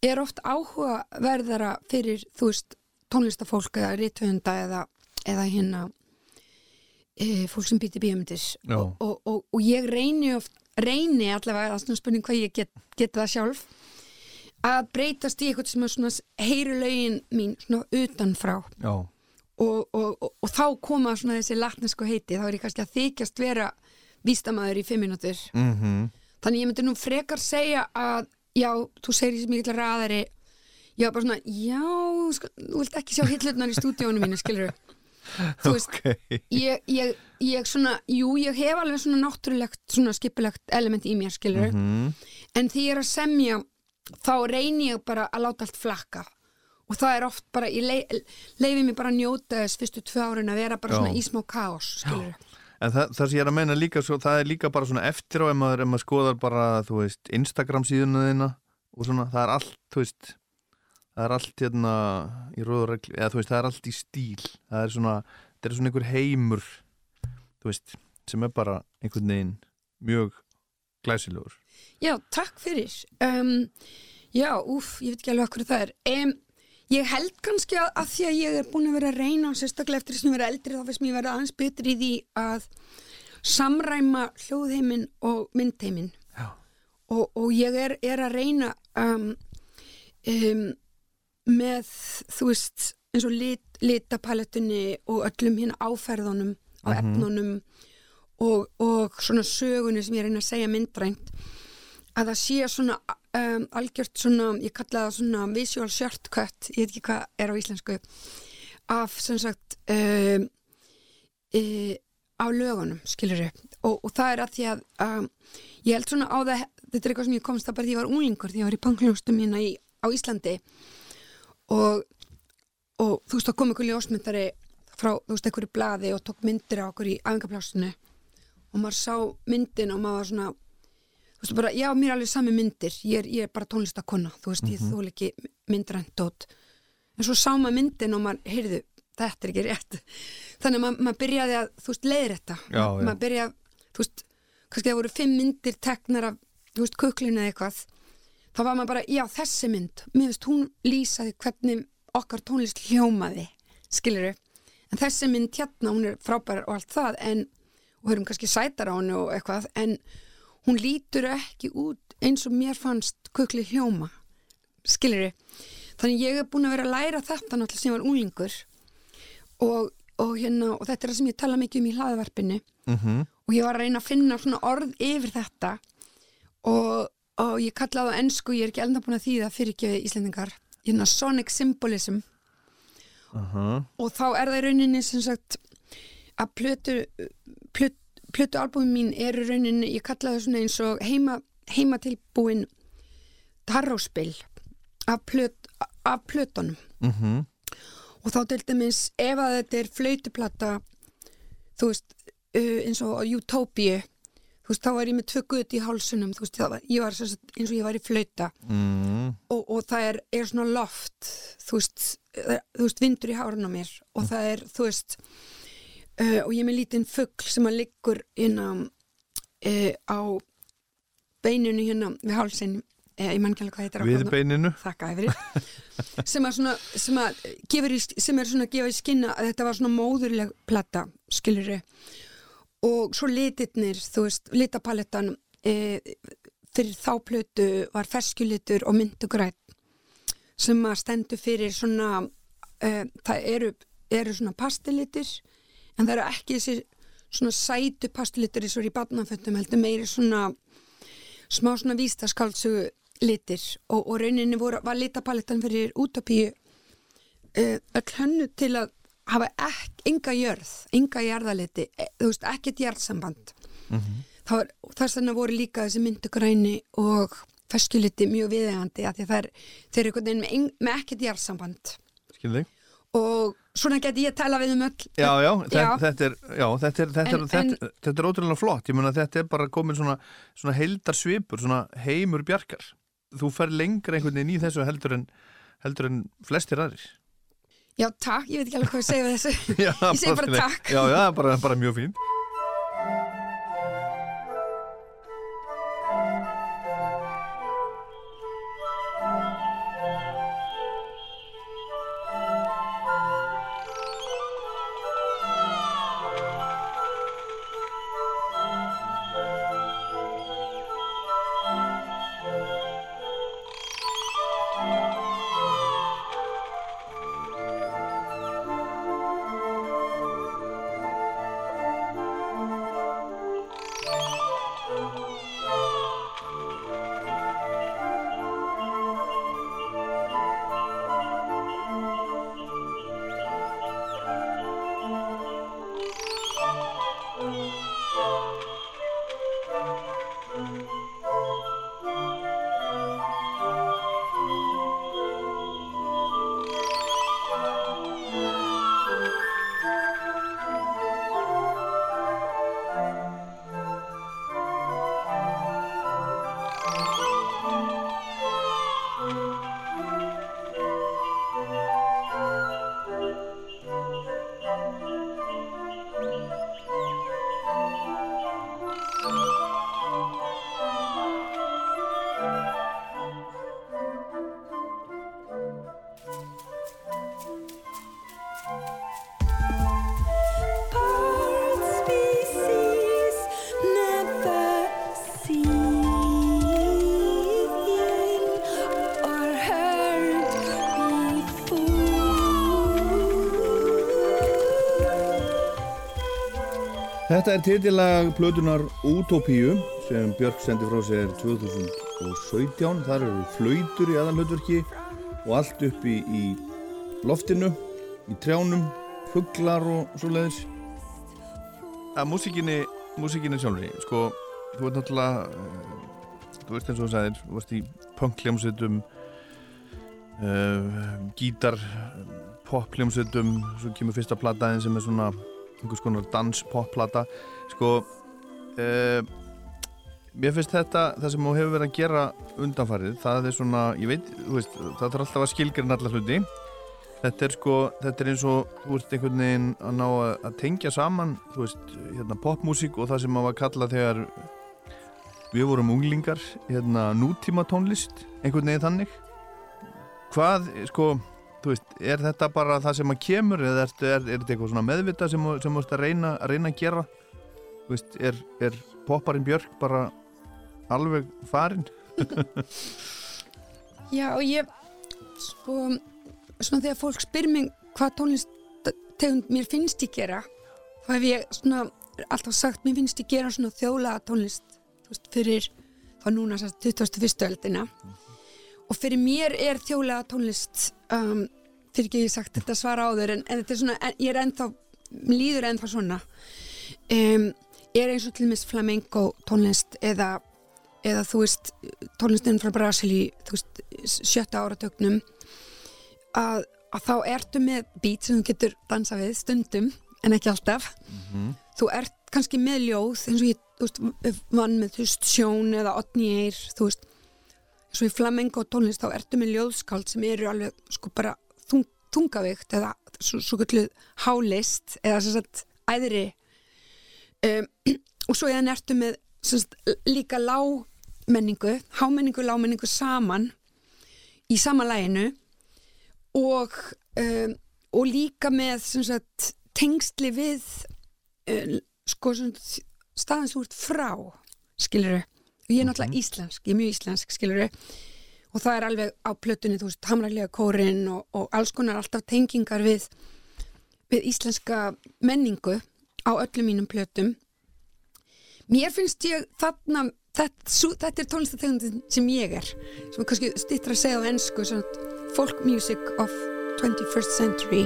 Speaker 2: er oft áhugaverðara fyrir, þú veist, tónlistafólk eða rithöfunda eða, eða hérna e, fólk sem býti bíómyndir.
Speaker 1: Já.
Speaker 2: og, og, og, og ég reyni oft, reyni allavega, það er svona spurning hvað ég get, get það sjálf að breytast í eitthvað sem er svona heyri lögin mín svona utanfrá. Og, og, og, og þá koma svona þessi latnesku heiti, þá er ég kannski að þykjast vera vístamæður í fimm mínútur.
Speaker 1: Mhm,
Speaker 2: þannig ég myndi nú frekar segja að já, þú segir þessi mikil ræðari já, bara svona, já sko, þú vilt ekki sjá hillutnar í stúdíónu mínu skilur þú veist,
Speaker 1: ok.
Speaker 2: ég, ég, ég svona jú, ég hef alveg svona náttúrulegt svona skipulegt element í mér skilur
Speaker 1: Mhm.
Speaker 2: en því ég er að semja þá reyni ég bara að láta allt flakka og það er oft bara, ég lei, leifi mig bara að njóta þess fyrstu tvö árin að vera bara
Speaker 1: Já.
Speaker 2: svona í smá kaos, skilur
Speaker 1: En það, það sem ég er að meina líka svo, það er líka bara svona eftir á ef maður, ef maður skoðar bara, þú veist, Instagram síðuna þína og svona, það er allt, þú veist, það er allt hérna í röður reglu, eða þú veist, það er allt í stíl, það er svona, það er svona einhver heimur, þú veist, sem er bara einhvern veginn mjög glæsilegur.
Speaker 2: Já, takk fyrir. Um, já, úf, ég veit ekki alveg okkur það er. Um, ég held kannski að, að því að ég er búin að vera að reyna sérstaklega eftir þess að ég vera eldri þá finnst mér vera aðeins betri í því að samræma hljóðheimin og myndheimin.
Speaker 1: Já.
Speaker 2: Og, og ég er, er að reyna um, með, þú veist, eins og lit, litapalettunni og öllum hérna áferðunum á efnunum og, og svona sögunni sem ég reyna að segja myndrænt að það sé svona um, algjört svona, ég kalla það svona visual shortcut, ég veit ekki hvað er á íslensku af sem sagt um, e, á lögunum, skilur og, og það er að því að um, ég held svona á það, þetta er eitthvað sem ég komst að bara því ég var unglingur, því ég var í pangljóstum hérna í, á Íslandi. Og, og þú veist, þá kom einhver ljósmyndari frá, þú veist, einhverju blaði og tók myndir á okkur í æfingaplásinu og maður sá myndin og maður var svona þú veist bara, já, mér er alveg sami myndir. Ég er, ég er bara tónlistakonna, þú veist, ég þól ekki myndrænt en svo sá maður myndin og maður, heyrðu, þetta er ekki rétt. Þannig að maður, maður byrjaði að þú veist, leiðir þetta
Speaker 1: Já, já.
Speaker 2: maður byrjaði, þú veist, kannski það voru fimm myndir teknar af, þú veist, kuklinu eða eitthvað. Þá var maður bara, já, þessi mynd. Mér veist, hún lýsaði hvernig okkar tónlist hljómaði skiluru, en þessi mynd hérna hún er frábær og allt það en, og höfum kannski sætar á henni og eitthvað en hún lítur ekki út eins og mér fannst kukli hljóma. Skiluru þannig ég er búin að vera að læra þetta náttúrulega sem ég var unglingur. Og, og hérna og þetta er það sem ég tala mikið um í hlaðvarpinu.
Speaker 1: Mm
Speaker 2: og ég var að reyna að finna svona orð yfir þetta. Og, og ég kallaði á ennsku, ég er ekki elda búin að þýða fyrir ekki íslendingar, hérna sonic symbolism. Og þá er það í rauninni sem sagt að plötu plötu, albúmin mín er í rauninni, ég kallaði það svona eins og heima, heima tilbúin tarróspil af, plöt, af plötunum
Speaker 1: -hmm.
Speaker 2: og þá til dæmis ef að þetta er flautuplata þú veist, uh, eins og Utopia þú veist, þá er ég með tvö gutt í hálsunum þú veist, var, ég var eins og ég var í flauta
Speaker 1: Mm.
Speaker 2: og, og það er, er svona loft þú veist, eh, þú veist vindur í hárun á mér og það er, þú veist uh, og ég er með lítinn fugl sem að liggur hérna uh, á beininu hérna við hálsin, uh, ég man ekki alveg hvað heitir á
Speaker 1: Við beininu.
Speaker 2: Þakka yfir sem að svona sem, að gefur sem er svona að gefa í skinna að þetta var svona móðurleg plata skiluru og svo litirnir, þú veist, litapalettan e, fyrir þá plötu var ferskjulitur og myndugrætt sem að stendur fyrir svona e, það eru, eru svona pastelitir en það eru ekki þessi svona sætu pastulitur eins og í barnafötum heldur meiri svona smá svona vístaskáldsögu litir. Og, og rauninni voru, var litapalettan fyrir útopíu uh, öll hönnu til að hafa ek, enga jörð, enga jarðaliti e, þú veist, ekkert jarðsamband. Þá er, þess vegna voru líka þessi myndugræni og feskjuliti mjög viðegandi að því að það er, þeir eru einhvern veginn með, með ekkert jarðsamband.
Speaker 1: Skil þig
Speaker 2: og svona geti ég tala við um öll
Speaker 1: Já, já, þetta, er, þetta er, er, er ótrúlega flott, ég mun að þetta er bara komin svona, svona heildar svipur, svona heimur bjarkar. Þú fer lengra einhvern veginn í þessu heldur en, heldur en flestir aðrir.
Speaker 2: Já, takk, ég veit ekki alveg hvað ég segja við þessu
Speaker 1: Já,
Speaker 2: Ég segi bara takk.
Speaker 1: Já, já, bara, bara mjög fín. Þetta er titilag plötunar Utopíu sem Björk sendi frá sér 2017. Þar eru flautur í aðalhutverki og allt upp í, í loftinu, í trjánum, fugglar og svo leiðis. Að músikinni, músikinni sjálfri, sko, þú ert náttúrulega, eh, þú veist eins og þú sagðir, þú varst í punkljómsveitum, uh, gítar, popljómsveitum, svo kemur fyrsta plataðin sem er svona einhvers konar dans-pop-plata sko uh, mér finnst þetta það sem þú hefur verið að gera undanfarið það er svona, ég veit, veist það þarf alltaf að skilgjörna alla hluti. Þetta er sko, þetta er eins og þú veist einhvern veginn að ná að, að tengja saman þú veist, hérna popmusík og það sem maður var að kalla þegar við vorum unglingar, hérna nútíma tónlist, einhvern veginn þannig. Hvað, sko þú veist, er þetta bara það sem að kemur eða er, er, er þetta eitthvað svona meðvita sem, þú- ert að reyna, að reyna að gera þú veist, er, er popparinn Björk bara alveg farinn?
Speaker 2: Já, og ég sko, svona þegar fólk spyr mig hvað tónlist mér finnst ég gera þá hef ég svona alltaf sagt mér finnst ég gera svona þjólaða tónlist þú veist, fyrir þá núna sérst 21. öldina og fyrir mér er þjólaða tónlist um, fyrir ekki ég sagt þetta svara áður en, en þetta er svona, en, ég er ennþá líður ennþá svona. Um, er eins og til mis flamenco tónlist eða eða þú veist tónlistin frá Brasili þú veist sjötta áratögnum að, að þá ertu með beat sem þú getur dansa við stundum en ekki alltaf. Þú ert kannski með ljóð eins og ég þú veist, vann með þú veist, sjón eða otni eir þú veist. Eins og í flamenco tónlist þá ertu með ljóðskáld sem eru alveg sko bara þungavíkt eða svo, svo gulluð hálist eða sem sagt æðri um, og svo eða ertu með sagt, líka lágmenningu hámenningu, lágmenningu saman í sama læginu og um, og líka með sagt, tengsli við uh, sko sem þú ert frá skilur og ég er náttúrulega íslensk, ég er mjög íslensk skilur og það er alveg á plötunni þú veist, hamrarlega kórin og, og alls konar alltaf tengingar við við íslenska menningu á öllum mínum plötum. Mér finnst ég þarna þetta, sú, þetta er tónlistategundin sem ég er sem er kannski stittra að segja á ennsku svona folk music of 21st century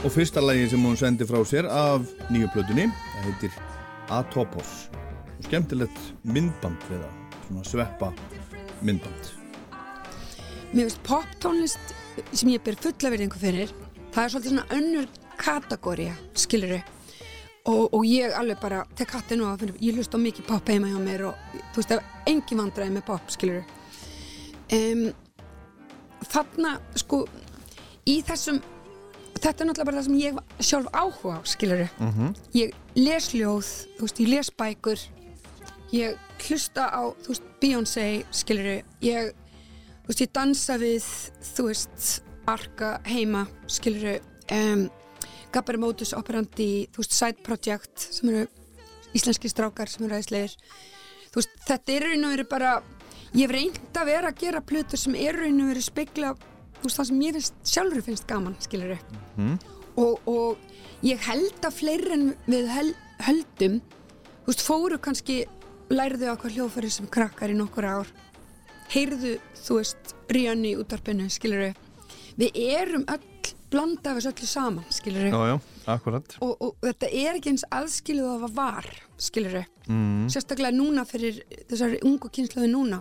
Speaker 1: og fyrsta lagi sem hún sendi frá sér af nýju plötunni það heitir Atopos. Og skemmtilegt myndband við það svona sveppa myndband.
Speaker 2: Mér finnst poptónlist sem ég ber fulla verðingu fyrir það er svolítið svona önnur kategória skiluru og, og ég alveg bara tek að finna ég hlust á mikið pop heima hjá mér og þú veist, ef engin vandræði með pop skiluru um, þarna sko í þessum þetta er náttúrulega bara það sem ég sjálf áhuga á skiluru ég les ljóð, þú veist, ég les bækur. Ég hlusta á þú veist, Beyoncé skiluru ég, þú veist, ég dansa við þú veist, arka heima skiluru um, Gabbar Modus Operandi, þú veist, Side Project sem eru íslenski strákar sem eru æslegir þú veist, þetta er raun og veru bara ég hef reynd að vera að gera plötur sem er raun og veru spegla þú veist, það sem finnst, sjálfur finnst gaman skiluru og, og ég held að fleiri en við hel, höldum þú veist, fóru kannski lærðu á hvað hljóðfæri sem krakkar í nokkur ár. Heyrðu, þú veist, ríðan í útarpinu, skilur við erum öll blanda af þessu öllu saman, skilur
Speaker 4: Já, já, akkurat.
Speaker 2: Og, og þetta er ekki eins aðskiluð að það var, skilur mm. sérstaklega núna fyrir þessari ungu kynslaði núna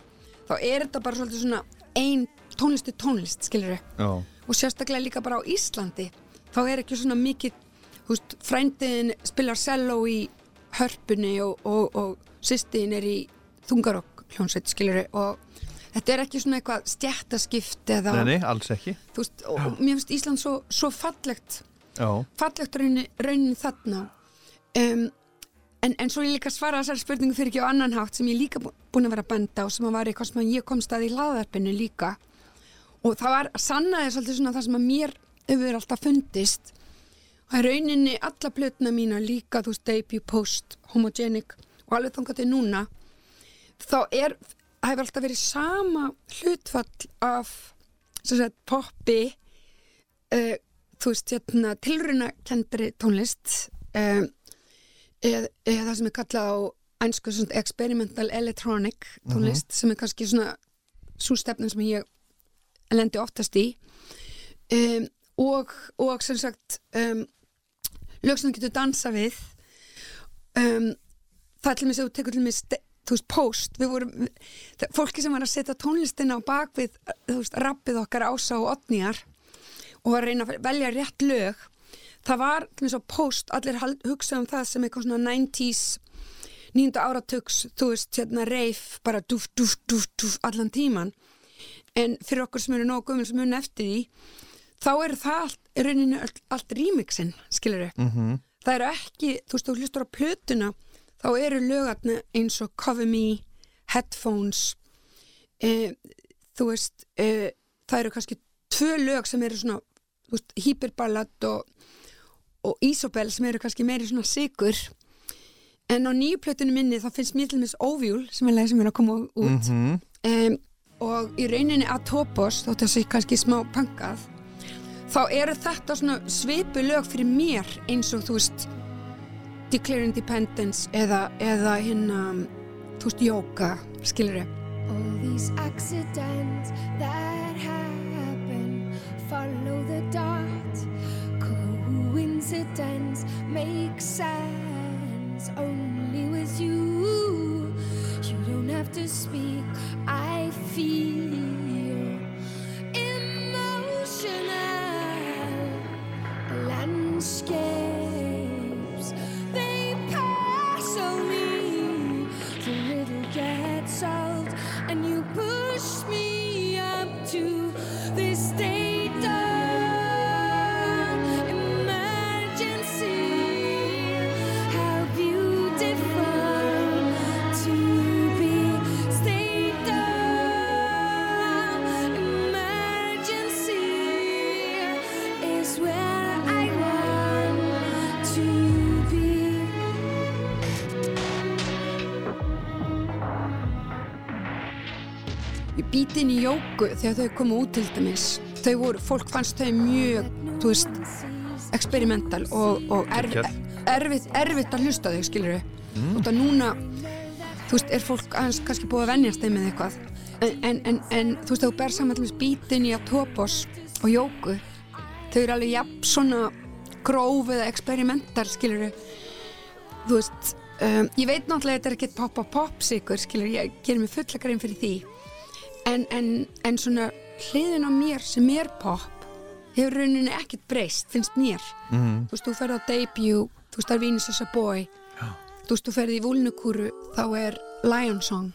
Speaker 2: þá er þetta bara svolítið svona ein tónlistu tónlist, skilur
Speaker 4: Já,
Speaker 2: og sérstaklega líka bara á Íslandi þá er ekki svona mikið veist, frændiðin spilar selló í hörpunni og, og, og sýstiðin er í þungarokk hljónsveit skilur og þetta er ekki svona eitthvað stjættaskipt eða
Speaker 4: nei, nei, alls ekki.
Speaker 2: Veist, og, og mér finnst Ísland svo, svo fallegt.
Speaker 4: Já,
Speaker 2: fallegt raunin, raunin þarna. Um, en, en svo ég líka svara þessari spurningu fyrir ekki á annan hátt sem ég líka bú- búin að vera að benda á sem var eitthvað sem ég komst að í hlaðarpinu líka og það var sannaði svolítið svona það sem að mér hefur alltaf fundist. Að rauninni alla plötna mína líka þú veist debut, post, homogenic og alveg þangað til núna þá er, það hefur alltaf verið sama hlutfall af sagt, poppi uh, þú veist, hérna, tilruna kendri tónlist um, eða, eða það sem er kallað á einsku experimental electronic tónlist sem er kannski svona svo stefnum sem ég lendi oftast í. Um, og, og sem sagt um, lög sem þú getur dansa við. Um, það er til mér sem þú tekur til mér þú veist, post, við vorum fólki sem var að setja tónlistina á bakvið þú veist, rappið okkar ása og otnýjar og var að reyna að velja rétt lög það var til mér svo post allir hald- hugsa um það sem eitthvað svona 90s nýjunda áratugs þú veist, hérna reif bara dúf, dúf, dúf, dúf allan tíman en fyrir okkur sem eru nógu gummul sem muni eftir því þá er það allt, í rauninni allt, allt remixin, skilur við -hmm. það eru ekki, þú veist, þú hlustur á plötuna þá eru lögatna eins og Cover Me, Headphones e, þú veist e, það eru kannski tvö lög sem eru svona, veist, Hyperballad og, og Isobel sem eru kannski meiri svona sigur en á nýju plötunum minni þá finnst mér til mis Óvjúl sem er að koma út. Um, og í rauninni Atopos þótt að það sé kannski smá pankað þá eru þetta svona svipu lög fyrir mér eins og þú veist Declare Independence eða, eða hérna þú veist, Yoga, skilur ég
Speaker 3: All these accidents that happen follow the dot. Coincidence makes sense only with you. Don't have to speak. I feel emotional landscapes. They pass me. The riddle gets solved, and you push me up to
Speaker 2: Inn í jóku þegar þau komu út til dæmis. Þau voru, fólk fannst þau mjög þú veist, experimental og, og erf, erfitt, erfitt að hlusta þau, skilur við mm. og það núna, þú veist, er fólk aðeins kannski búið að venjast þeim með eitthvað. En, en, en, en þú veist, þú ber saman til dæmis býtin í Atopos og jóku þau eru alveg jafn svona gróf eða experimental, skilur við þú veist um, ég veit náttúrulega að þetta er ekkert pop-pop-pop sigur, skilur, ég gerir mig fulla grein fyrir því en, en, en svona hliðin á mér sem er pop hefur rauninni ekkert breyst, finnst mér.
Speaker 1: Mhm.
Speaker 2: þú veist, þú ferð á debut þú veist, það er Venus as a boy. Þú veist, þú ferð í Vúlnukúru þá er Lion Song.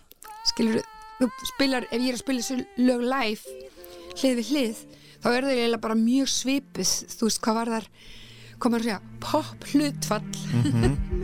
Speaker 2: Skilur, þú spilar, ef ég er að spila þessu lög live, hlið við hlið þá er það eiginlega bara mjög svipið þú veist, hvað var þar maður að segja, pop hlutfall.
Speaker 3: Maybe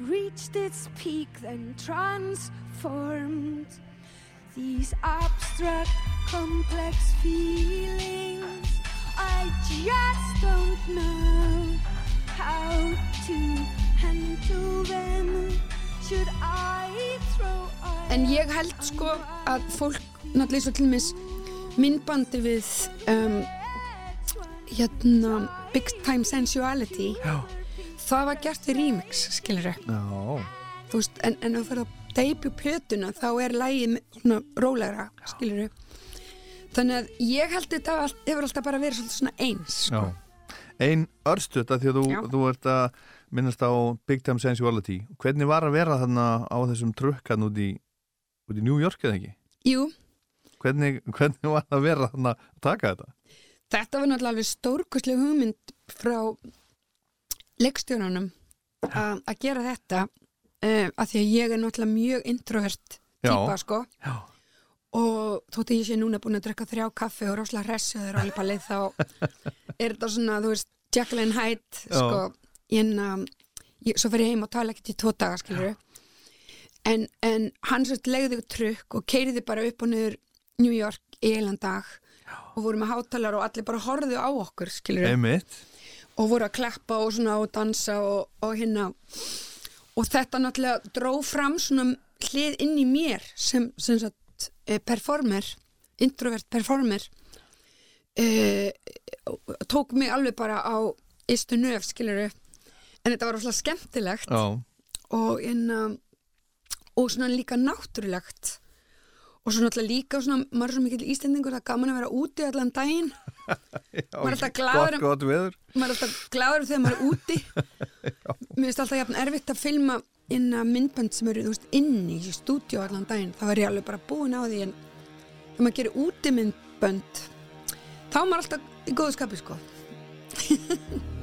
Speaker 3: reached its peak, then transformed. These abstract, complex feelings, I just don't know how to handle them. Should I throw
Speaker 2: En ég held sko að fólk náttúrulega og til mis myndbandi við um, hérna Big Time Sensuality
Speaker 1: Já.
Speaker 2: Það var gert við remix, skilur
Speaker 1: Já.
Speaker 2: þú veist, en, en þú fyrir að debut plötuna þá er lægið svona rólegra, skilur þannig að ég held þetta hefur alltaf bara verið svona eins sko.
Speaker 1: Já. Ein örstuð því að þú, þú ert að minnast á Big Time Sensuality hvernig var að vera þarna á þessum trukkan út í, út í New York eða ekki?
Speaker 2: Jú,
Speaker 1: Hvernig, hvernig var að vera þarna að taka þetta?
Speaker 2: þetta var náttúrulega alveg stórkostleg hugmynd frá leikstjórunum að að gera þetta uh, að því að ég er náttúrulega mjög introvert
Speaker 1: Já.
Speaker 2: típa sko.
Speaker 1: Já,
Speaker 2: og þótt ég sé núna búin að drekka þrjá kaffi og ráslega hressi og alveg palið þá er þetta svona, þú veist, and Hyde
Speaker 1: Já.
Speaker 2: sko, en um, ég, svo fer ég heim og tala ekkert í tvo daga skilur en, en hann sérst legði trukk og keiriði bara upp og niður New York í eilan dag og voru með hátalar og allir bara horfðu á okkur skilur
Speaker 1: einmitt
Speaker 2: og voru að kleppa og svona og dansa og, og hérna og þetta náttúrulega dró fram svona hlið inn í mér sem, sem sagt, eh, performer introvert performer eh, tók mig alveg bara á istu nöf skiluru en þetta var rosalega skemmtilegt
Speaker 1: Já,
Speaker 2: og, hérna, og svona líka náttúrulegt og svo náttúrulega líka svona, maður er svo mikill íslendingur það er gaman að vera úti allan daginn.
Speaker 1: Já
Speaker 2: Var þetta glaður
Speaker 1: gott,
Speaker 2: um- maður er alltaf gladur þegar maður er úti. Mér finnst alltaf jafn erfitt að filma inn að myndbönd sem eru veist, inni í stúdíu allan daginn. Þá er ég alveg bara búin á því en þegar maður gerir úti myndbönd þá er maður alltaf í góðu skapi sko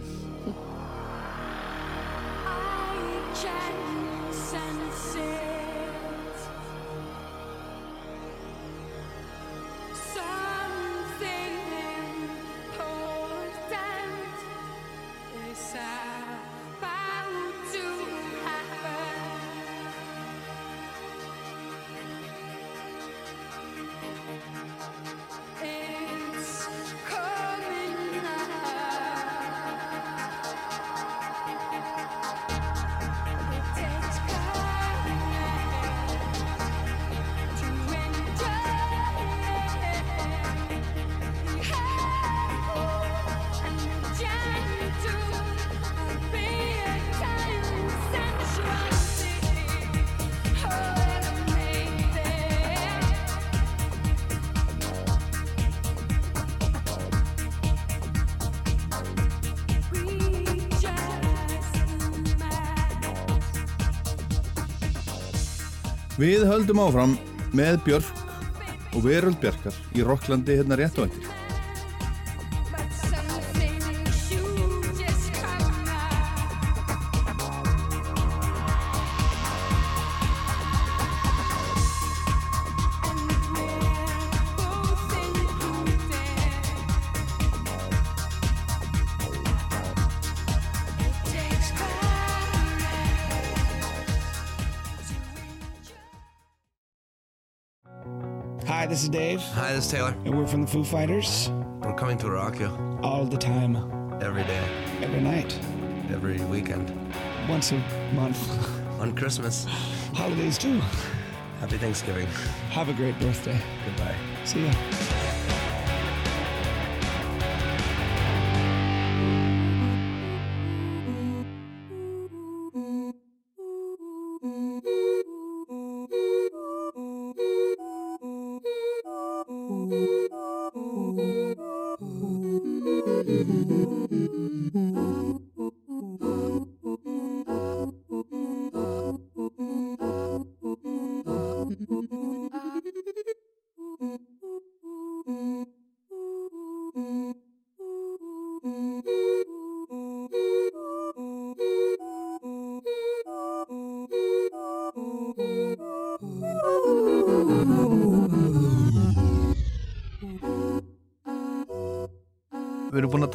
Speaker 1: höldum áfram með Björk og Veröld Bjarkar í Rokklandi hérna rétt og eftir
Speaker 4: Hi, this is
Speaker 5: Taylor.
Speaker 4: and we're from the Foo Fighters.
Speaker 5: We're coming to rock you
Speaker 4: All the time,
Speaker 5: every day,
Speaker 4: every night,
Speaker 5: every weekend.
Speaker 4: once a month.
Speaker 5: On Christmas.
Speaker 4: Holidays too.
Speaker 5: Happy Thanksgiving.
Speaker 4: Have a great birthday.
Speaker 5: Goodbye.
Speaker 4: See ya.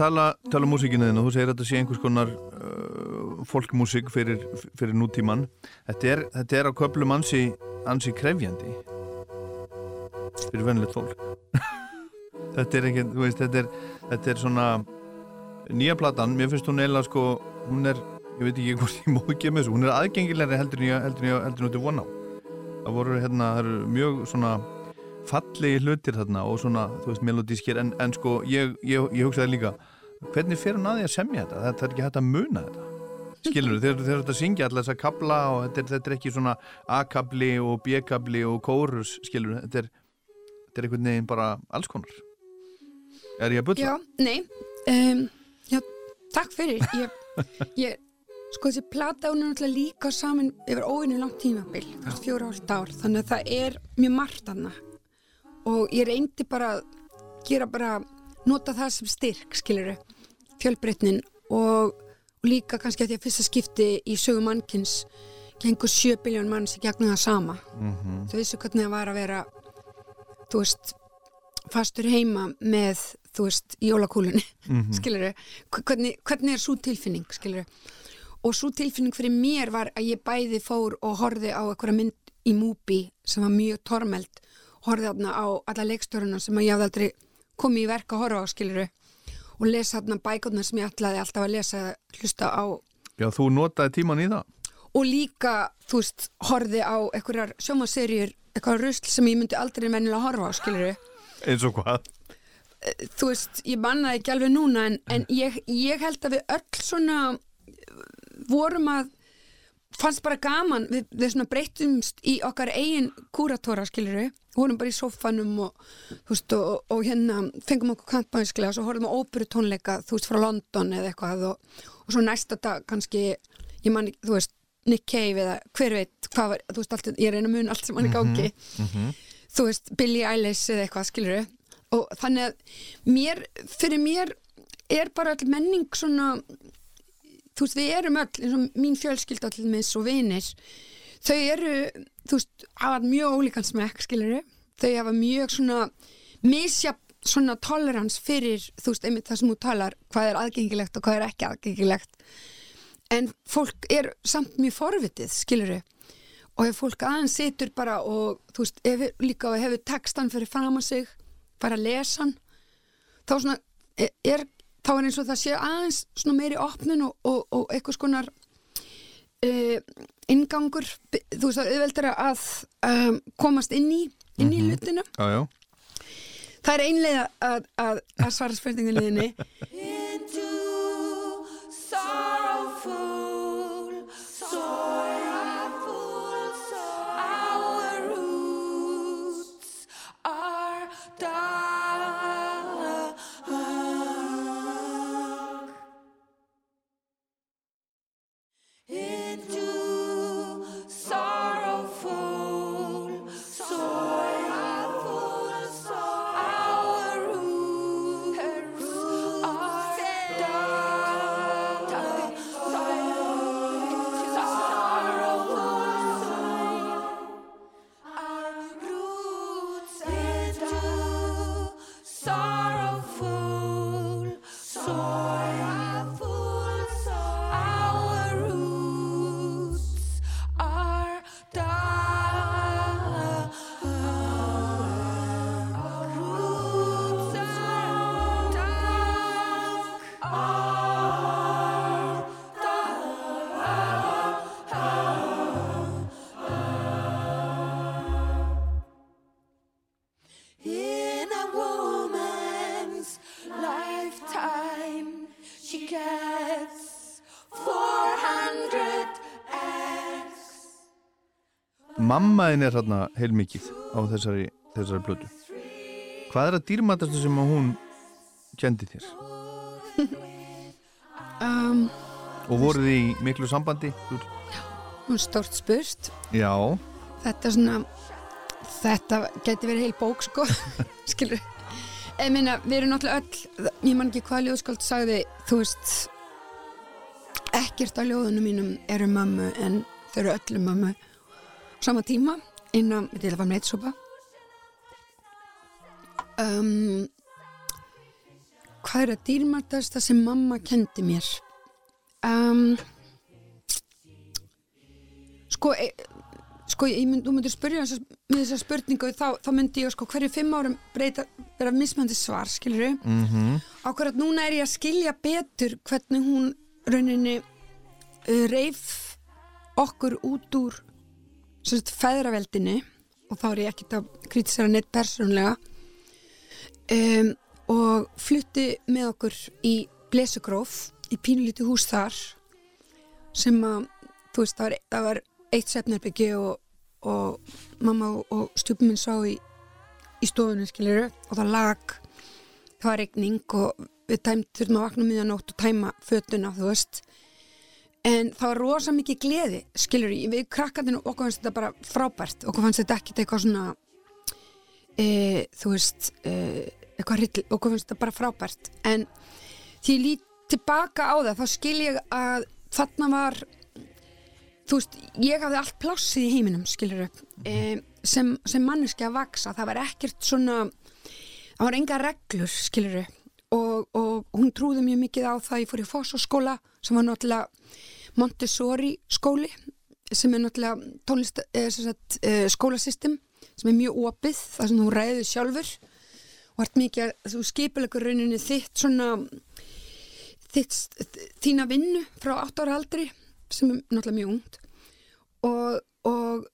Speaker 1: Tala, tala músíkinu þinn og þú segir að þetta sé einhvers konar uh, folkmúsík fyrir, fyrir nútíman þetta er, þetta er á köflum ansi, ansi krefjandi fyrir venilegt fólk. Þetta er ekki, þú veist, þetta er þetta er svona nýja platan, mér finnst hún eiginlega sko hún er, ég veit ekki hvort ég má ekki með þessu hún er aðgengilegri heldur ég heldur ég heldur en þetta vona á. Það voru hérna, það eru mjög svona fallegi hlutir þarna og svona, þú veist, melodískir en, en sko, ég, ég, ég hugsaði líka hvernig fer hann að því að semja þetta? Þetta er ekki hægt að muna þetta. Skilur þeir eru að syngja allar þess að kabla og þetta er, þetta er ekki svona A-kabli og B-kabli og kórus skilur þú, þetta er þetta er einhvern veginn bara alls konar. Er ég að bulla?
Speaker 2: Já, nei. Um, já, Takk fyrir. Ég, ég Sko þessi plata hún er náttúrulega líka saman yfir óvinni langt tímabil, fjóra hálft ár, þannig að það er mjög margt hana og ég reyndi bara að gera bara, nota það sem styrk, skiluru, fjölbreytnin og, líka kannski að því að fyrsta skipti í sögu mannkins gengur sjö biljón manns í gegnum það sama.
Speaker 1: Mhm.
Speaker 2: Þú vissu hvernig það var að vera, þú veist, fastur heima með, þú veist, jólakúlunni, mm skiluru, hvernig, hvernig er svo tilfinning, skiluru og svo tilfinning fyrir mér var að ég bæði fór og horfði á einhverja mynd í Múbi sem var mjög tormeld horfði þarna á alla leikstöruna sem að ég hafði aldrei komið í verk að horfa á skiluru og lesa þarna bækurnar sem ég ætlaði alltaf að lesa hlusta á.
Speaker 1: Já, þú notaði tíman í það.
Speaker 2: Og líka, þú veist, horfði á einhverjar sjómaserjur, eitthvað rusl sem ég myndi aldrei mennilega horfa á skiluru
Speaker 1: eins og hvað?
Speaker 2: Þú veist, ég mannaði ekki alveg núna en, en ég, ég held að við öll svona vorum að fannst bara gaman, við, við svona breytumst í okkar eigin kúratóra skiluru, vorum bara í sofanum og, veist, og, og hérna fengum okkur kantbænslega og svo horfum á óperu tónleika, þú veist, frá London eða eitthvað og, og svo næsta dag kannski, ég man, ekki, þú veist Nick Cave eða hver veit hvað var, þú veist, allt, ég reyna mun allt sem hann er gangi. þú veist, Billie Eilish eða eitthvað, skiluru og þannig að mér, fyrir mér er bara all menning svona þú veist, við erum öll, eins og mín fjölskylda allir með svo vinir þau eru, þú veist, hafa mjög ólíkan smekk, skiluru þau hafa mjög svona misja svona tolerans fyrir þú veist, einmitt það sem þú talar, hvað er aðgengilegt og hvað er ekki aðgengilegt. En fólk er samt mjög forvitið, skiluru og ef fólk aðeins situr bara og þú veist, ef, líka og hefur textan fyrir fram að sig, bara lesa hann þá svona er, er þá er eins og það sé aðeins svona meiri opnun og, og, og eitthvað skonar uh, ingangur þú veist það er auðveldara að um, komast inn í inn í hlutinu
Speaker 1: Já, já.
Speaker 2: Það er einlega að, að, að svara spurningunniðinni
Speaker 3: into sorrowful, sorrowful,
Speaker 1: Mammaðin er hérna heilmikið á þessari, þessari blödu Hvað er að dýrmatastu sem að hún kendi þér?
Speaker 2: um,
Speaker 1: Og voruð þið í miklu sambandi? Þú-
Speaker 2: hún er stórt spurt.
Speaker 1: Já,
Speaker 2: þetta er svona þetta geti verið heil bók sko. Skilur ég meina, við erum náttúrulega öll ég man ekki hvað ljóðskáld sagði þú veist ekkert á ljóðunum mínum eru mömmu en þau eru öllu mömmu. á sama tíma innan, við til að fara með eitt sopa um, hvað er að dýrmartast það sem mamma kendi mér? Um, sko e, sko ég mynd, þú myndir spyrja þessa, með þessa spurningu þá, þá myndi ég sko hverju fimm árum breyta vera mismöndi svar, skilur
Speaker 1: mm -hmm.
Speaker 2: ákvarðat núna er ég að skilja betur hvernig hún rauninni uh, reif okkur út úr sem sagt feðraveldinni og þá er ég ekkert að kritisera neitt persónlega um, og flutti með okkur í Blesugróf í pínulíti hús þar sem að þú veist það var, það var eitt svefnarbyggi og, og mamma og, og stjúpum minn sá í, í stofunum skiliru og það lag það var regning og við tæmt þurfum að vakna miðan nótt og tæma fötuna þú veist en það var rosa mikið gleði skilur við krakkandinu okkur fannst þetta bara frábært. Okkur fannst þetta ekkit eitthvað svona e, þú veist e, eitthvað rill, okkur fannst þetta bara frábært. En því ég lít tilbaka á það þá skil ég að þarna var þú veist, ég hafði allt plássið í heiminum skilur e, sem, sem manneski að vaksa, það var ekkert svona það var enga reglur skilur og, og hún trúði mjög mikið á það, ég fór í Fossaskóla sem var náttúrulega Montessori skóli sem er náttúrulega tónlist, eh, sem sagt, eh, skólasystem sem er mjög opið, það sem þú ræðið sjálfur. Og ert mikið að þú skipilegur rauninni þitt svona þitt, þína vinnu frá 8 ára aldri sem er náttúrulega mjög ungt. Og, og,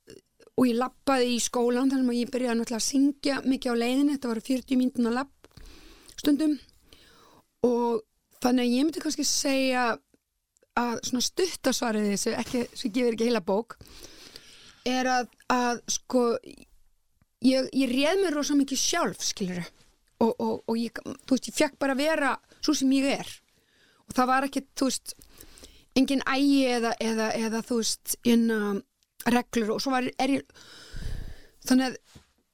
Speaker 2: og ég lappaði í skólan þannig að ég byrjaði náttúrulega að syngja mikið á leiðinu, þetta var 40 mínútin að lapp stundum og þannig að ég myndi kannski segja að svona stuttasvariði sem, ekki, sem gefur ekki heila bók er að, að sko ég, ég réð mér rosa mikið sjálf skilur og, og, og ég, þú veist, ég fekk bara að vera svo sem ég er. Og það var ekki, þú veist engin ægi eða, eða, eða þú veist, innan reglur. Og svo var, er ég þannig að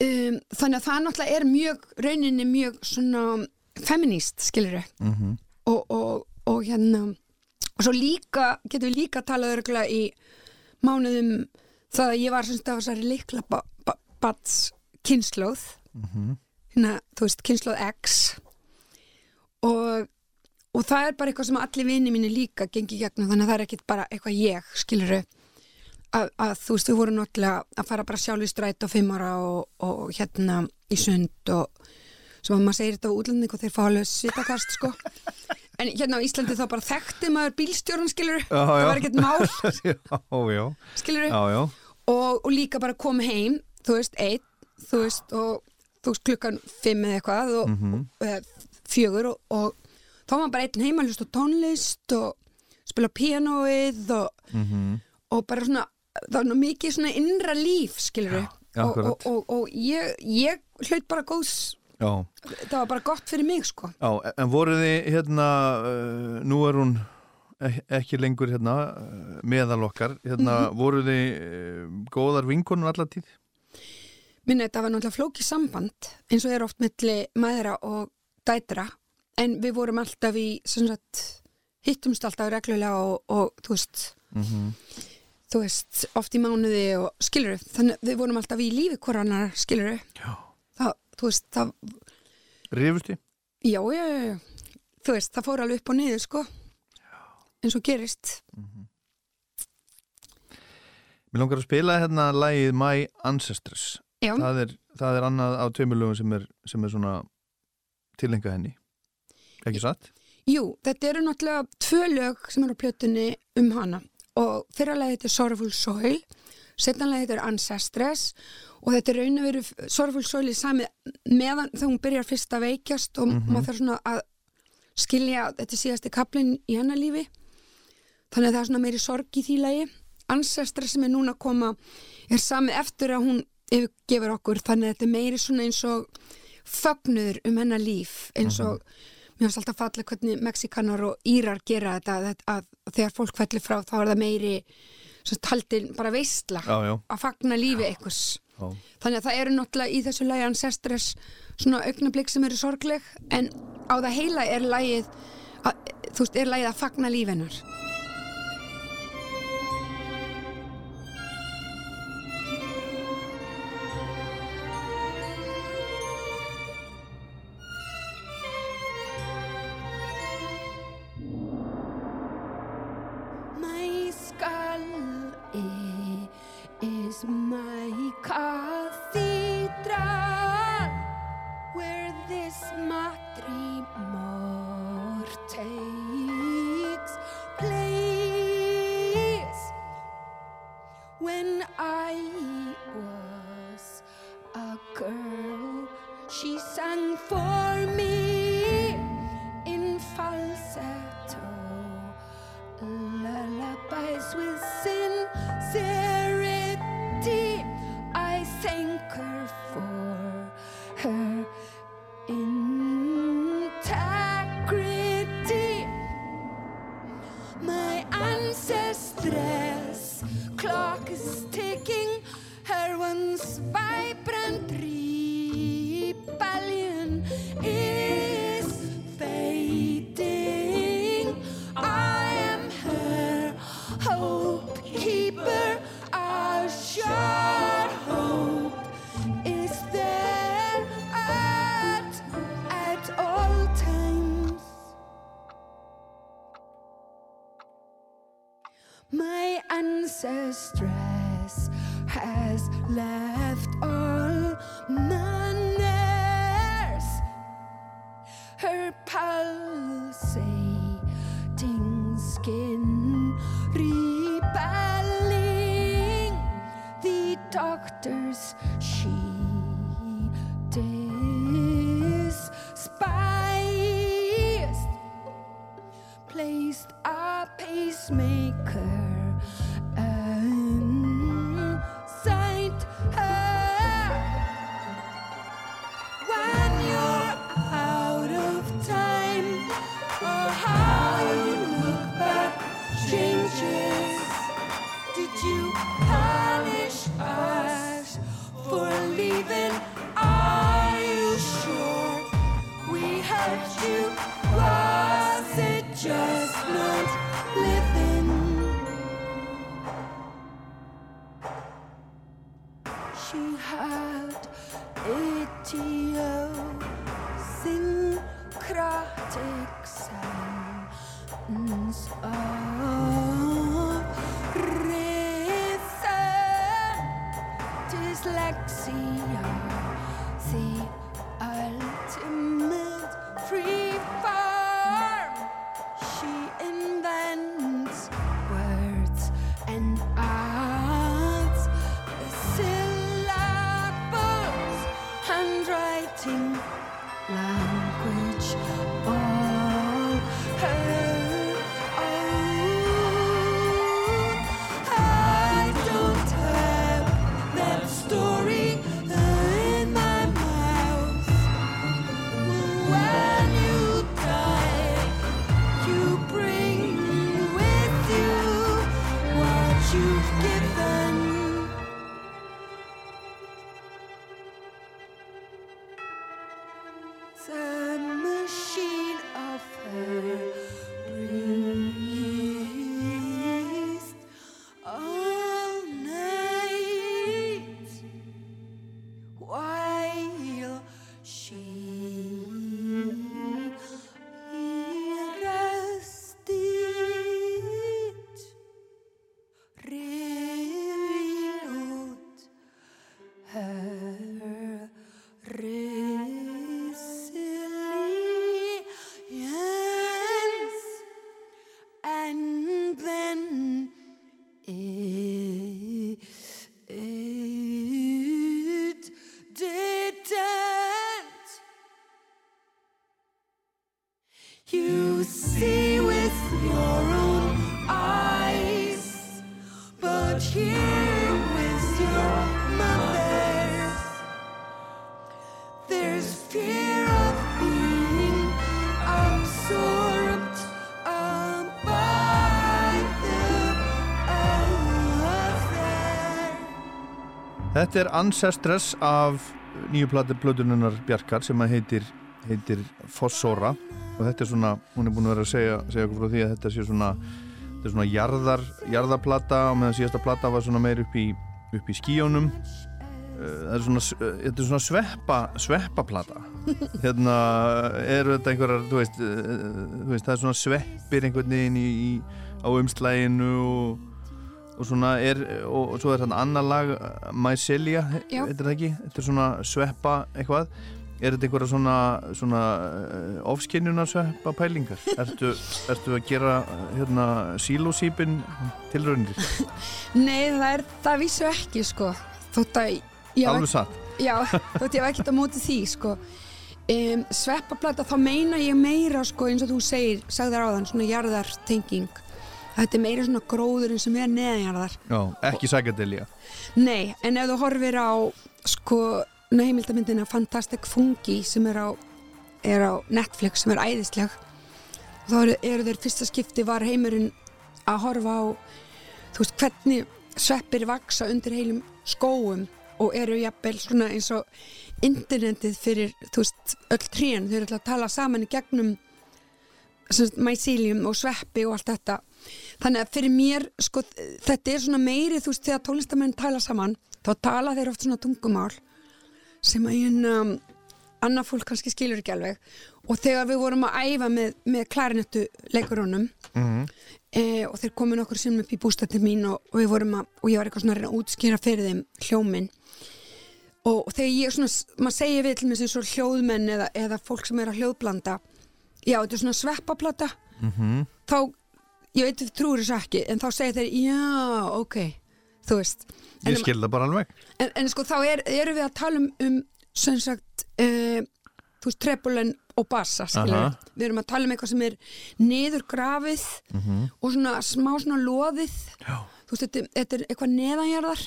Speaker 2: um, þannig að það náttúrulega er mjög rauninni mjög svona feminist, skilur
Speaker 1: Mhm.
Speaker 2: og, og, og hérna og svo líka, getum við líka talað örgulega í mánuðum það að ég var semst af þessari líkla bats kynnslóð hérna, þú veist, kynnslóð X. Og og það er bara eitthvað sem allir vini mínu líka gengi gegnum, þannig að það er ekkit bara eitthvað ég, skiluru að, að þú veist, við vorum náttúrulega að fara bara sjálf í stræt og fimm ára og, og hérna í sund og sem að maður segir þetta á útlending og þeir fá alveg svitakast, sko. En hérna á Íslandi þá bara þekkti maður bílstjórn, skiluru
Speaker 1: Já,
Speaker 2: það var ekkert mál,
Speaker 1: já, já,
Speaker 2: skiluru
Speaker 1: já, já.
Speaker 2: og, og líka bara komið heim þú veist, einn, þú veist og þú veist klukkan fimm eða eitthvað og, og eða, fjögur og, og þá var bara einn heima að hlusta tónlist og spila pianoið og, og bara svona það var mikið svona innra líf skilur og, og, og, og ég, ég hlaut bara góðs
Speaker 1: já.
Speaker 2: það var bara gott fyrir mig sko
Speaker 1: Já, en voruð þið hérna, uh, nú er hún ek- ekki lengur hérna uh, meðal okkar, hérna
Speaker 2: Mhm.
Speaker 1: voruð þið uh, góðar vinkonur allar tíð?
Speaker 2: minna þetta var náttúrulega flókið samband eins og er oft milli maðra og dætra en við vorum alltaf í sagt, hittumst alltaf reglulega og, og þú veist þú veist, oft í mánuði og skilur þannig við vorum alltaf í lífi hvorannar skilur það, þú veist, það
Speaker 1: Rifust þið?
Speaker 2: já, já, já, þú veist, það fór alveg upp og niður sko eins og gerist
Speaker 1: Mér langar að spila hérna lagið My Ancestors.
Speaker 2: já,
Speaker 1: Það er, það er annað á tveimurlögum sem er, sem er svona tilenga henni. Ekki satt?
Speaker 2: jú, þetta eru náttúrulega tvö lög sem eru á plötunni um hana og fyrra lagi þetta er Sorrowful Soil setna lagi þetta er Ancestors og þetta er raun og veru Soil í sami meðan þegar hún byrjar fyrst að veikjast og maður þarf svona að skilja þetta síðasti kaplinn í hennar lífi. Þannig að það er svona meiri sorg í því lagi. Ancestors sem er núna að koma er sami eftir að hún yfirgefur okkur þannig að þetta er meiri svona eins og fögnuður um hennar líf eins og mér finnst alltaf falla hvernig Mexikanar og Írar gera þetta að, að þegar fólk fellir frá þá er það meiri sem taldin bara veistla
Speaker 1: Já, já.
Speaker 2: að fagna lífi
Speaker 1: Já.
Speaker 2: þannig að það eru náttúrulega í þessu lagi Ancestors svona augnablík sem eru sorgleg en á það heila er lagið að, þú veist, er lagið að fagna lífennar my cathedral
Speaker 1: Þetta er Ancestors af nýju plötununnar Bjarkar sem heitir, heitir Fossora. Og þetta er svona, hún er búin að vera að segja, segja okkur frá því að þetta sé svona þetta er svona jarðar, jarðarplata og meðan síðasta plata var svona meir upp í, upp í skíjónum það er svona, þetta er svona sveppa sveppaplata. Hérna eru þetta einhverjar þú veist, eh, þú veist, það er svona sveppir einhvern veginn í, í, á umslæginu og og svona er, og, og svo er þarna annar lag uh, Mycelia, er það ekki? Þetta er svona sveppa eitthvað. Er þetta einhverja svona, svona uh, ofskinnjunar sveppa pælingar? Ertu, ertu að gera uh, hérna sílósýpin tilraunir?
Speaker 2: Nei, það er, það vísu ekki sko. Þótt að ég
Speaker 1: alveg satt.
Speaker 2: Já, þótt ég hef ekkert á móti því sko. Um, Sveppaplata, þá meina ég meira sko eins og þú segir, sagðar áðan svona jarðartenging Þetta er meira svona gróðurinn sem er neðanjarðar.
Speaker 1: Já, ekki sækjadelja
Speaker 2: Nei, en ef þú horfir á sko heimildamindina Fantastic Fungi sem er á, er á Netflix sem er æðisleg þá eru, þeir fyrsta skipti var heimurinn að horfa á þú veist hvernig sveppir vaksa undir heilum skóum og eru jafnvel svona eins og internetið fyrir þú veist öll trén, þau eru alltaf að tala saman í gegnum mycelium og sveppi og allt þetta þannig að fyrir mér sko, þetta er svona meiri þú veist þegar tónlistamenn tala saman þá tala þeir oft svona tungumál sem að, hérna, annað fólk kannski skilur ekki alveg. Og þegar við vorum að æfa með, með klarinettu leikurunum e, og þeir komin okkur sem upp í bústættir mín og, og við vorum að og ég var eitthvað svona að reyna að útskýra fyrir þeim hljóminn. Og, og þegar ég svona, maður segir við til mér sem svo hljóðmenn eða, eða fólk sem er að hljóðblanda já, þetta er svona sveppaplata. Þá, ég veit við trúir þessu ekki en þá segir þeir, já, ok. Þú veist en,
Speaker 6: Ég skil það bara alveg.
Speaker 2: En, en sko þá er, erum við að tala um, um sem sagt uh, þú veist, trepulen og bassa við, við erum að tala um eitthvað sem er niður grafið og svona smá svona loðið.
Speaker 6: Já.
Speaker 2: þú veist, þetta, þetta er eitthvað neðanjarðar.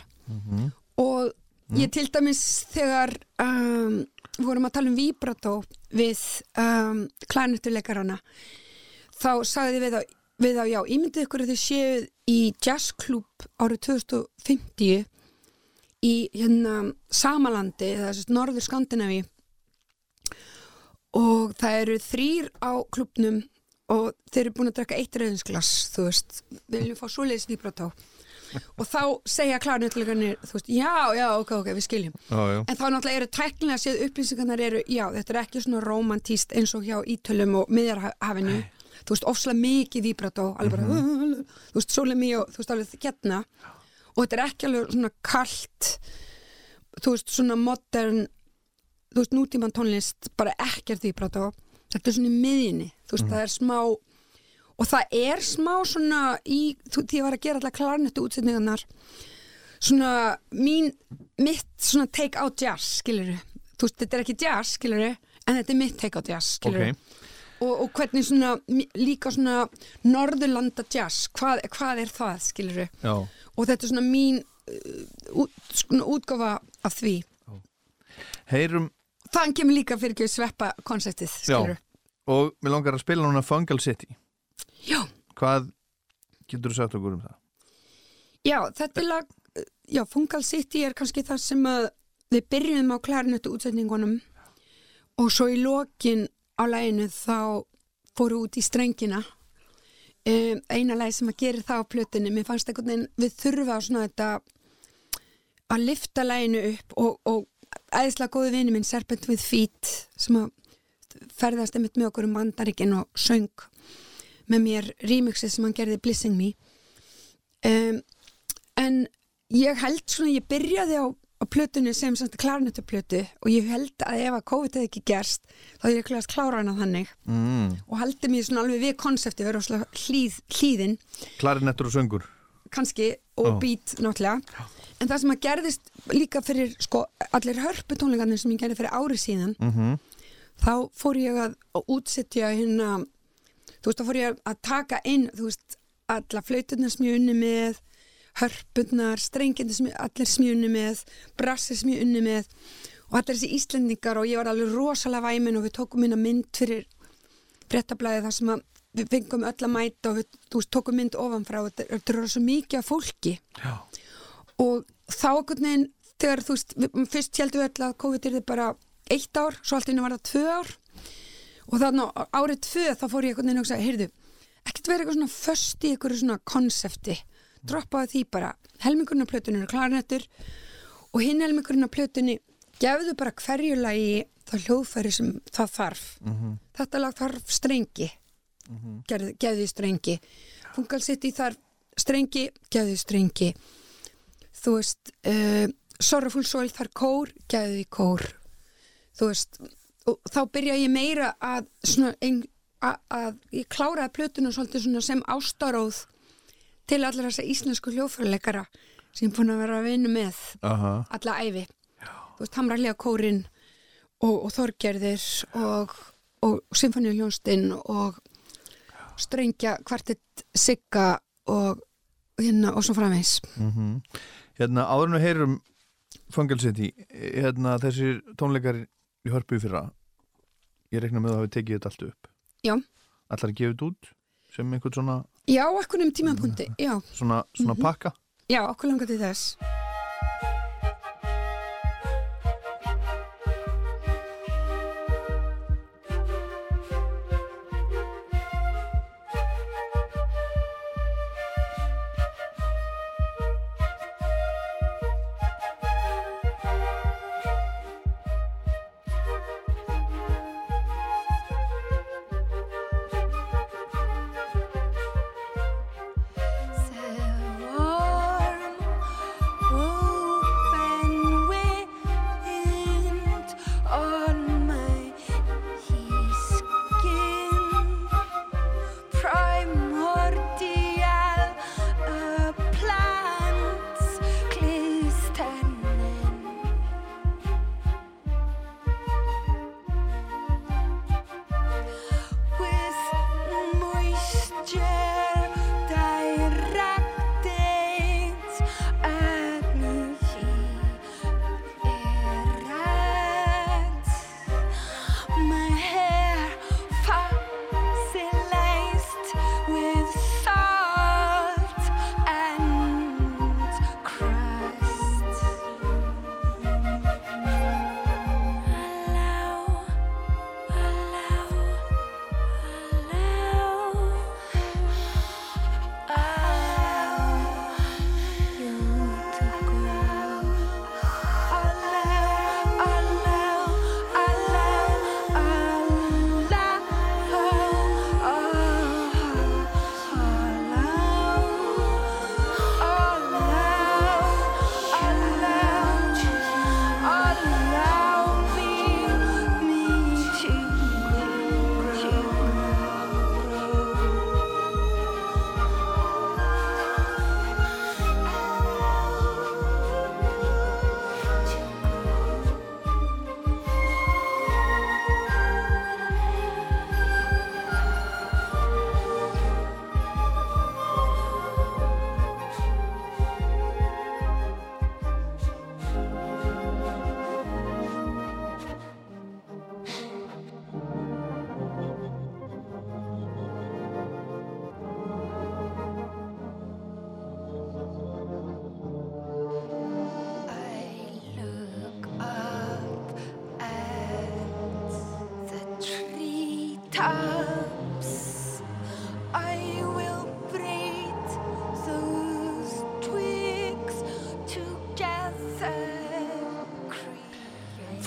Speaker 2: Og ég til dæmis þegar um, við vorum að tala um vibrato við um, klænettuleikarana þá sagði við á, við á já, ímyndið ykkur að þið séuð í jazzklub árið 2050 í hérna Samalandi eða þess að norður Skandinavi og það eru þrýr á klubnum og þeir eru búin að drekka eitt reyðinsglas þú veist, viljum fá svoleiðis vibrato og þá segja klárnöldlegarnir þú veist, já, já, ok, ok, við skiljum.
Speaker 6: Já, já.
Speaker 2: en þá náttúrulega eru tæknilega séð upplýsingarnar eru, já, þetta er ekki svona romantíst eins og hjá Ítölum og miðjarhafinu þú veist, ofslega mikið vibrato alveg bara, þú veist, sólið mjög þú veist, alveg hérna. Og þetta er ekki alveg svona kalt þú veist, svona modern þú veist, nútíman tónlist bara ekkert vibrato þetta er svona í miðjunni, þú veist, það er smá og það er smá svona í, þú, því ég var að gera alltaf klarnettu útsetningarnar svona mín, mitt svona take out jazz, skilur þú veist, þetta er ekki jazz, skilur en þetta er mitt take out jazz, skilur
Speaker 6: Ok.
Speaker 2: Og, og hvernig svona, líka svona norðurlanda jazz, hvað, hvað er það, skilur
Speaker 6: Já.
Speaker 2: og þetta er svona mín uh, út, svona útgáfa af því.
Speaker 6: Heyrum,
Speaker 2: þann kemur líka fyrir ekki sveppa konseptið, skilur
Speaker 6: já Og mér langar að spila núna Fungal City.
Speaker 2: Já,
Speaker 6: Hvað getur þú sagt okkur um það?
Speaker 2: Já, þetta er lag, já, Fungal City er kannski það sem að við byrjum á klarinettu útsetningunum og svo í lokin á læginu þá fóru út í strengina. Um, eina læg sem að gera það á plötunni, mér fannst einhvern veginn við þurfa á svona þetta að lifta læginu upp og, og æðislega góði vini minn Serpent with Feet sem að ferðast einmitt með okkur um bandaríkin og söng með mér remixið sem hann gerði Blissing Me. Um, en ég held svona, ég byrjaði á, á plötunni sem samt klarnettuplötu og ég held að ef að COVID hefði ekki gerst þá hefði ég klart klára hana þannig.
Speaker 6: Mm.
Speaker 2: og haldi mér svona alveg við konsepti vera óslega hlýð, hlýðin.
Speaker 6: Klarinettur og söngur.
Speaker 2: Kannski og
Speaker 6: Ó.
Speaker 2: beat náttúrulega. En það sem að gerðist líka fyrir sko allir hörputónleikarnir sem ég gerði fyrir ári síðan
Speaker 6: mm
Speaker 2: þá fór ég að, að útsetja hérna þú veist þá fór ég að taka inn þú veist alla flauturnar sem ég unni með hörpurnar, strengindi sem allir sem ég unni með brassir sem ég unni með. Og allir þessi Íslendingar og ég var alveg rosalega væmin og við tókum minna mynd fyrir fréttablaði þar sem við fengum öll að mæta og við veist, tókum mynd ofanfrá. Og þetta þetta er svo mikið af fólki.
Speaker 6: Já.
Speaker 2: og þá einhvern veginn þegar þú veist, við, fyrst heldum við öll að COVID er bara eitt ár, svo allt einu var það tvö ár. Og þannig árið tvö þá fór ég einhvern veginn að heyrðu ekkert verið eitthvað svona föst í einhverju svona konsepti, droppaði því bara. Helmingurinn af plötunni eru klarnettur og hinn helmingurinn af plötunni gefðu bara hverju lagi það hljóðfæri sem það þarf. Þetta lag þarf strengi. Gerð, gefðu strengi. Fungal City þarf strengi gefðu strengi. Þú veist uh, Sorrowful Soul þarf kór gefðu því kór. Þú veist og þá byrja ég meira að svona ein, að, að ég kláraði plötuna svolítið sem ástaróð til allar þessa íslensku hljófræleikara sem ég er búin að vera að vinna með
Speaker 6: Aha.
Speaker 2: alla æfi þú veist, Hamrarlega kórin og, og Þorgerðir og, og Symfóniuljónstinn og Strengja kvartett Sigga og hérna og svo framvegs
Speaker 6: Hérna, áðurinu heyrum Fungal City hérna, Þessir tónleikar í hörpu í fyrra Ég rekna með að hafi tekið þetta allt upp.
Speaker 2: Já.
Speaker 6: Allar þetta út sem einhvern svona,
Speaker 2: Já, okkur um tímapunkti, já,
Speaker 6: svona, svona pakka?
Speaker 2: Já, okkur langar til þess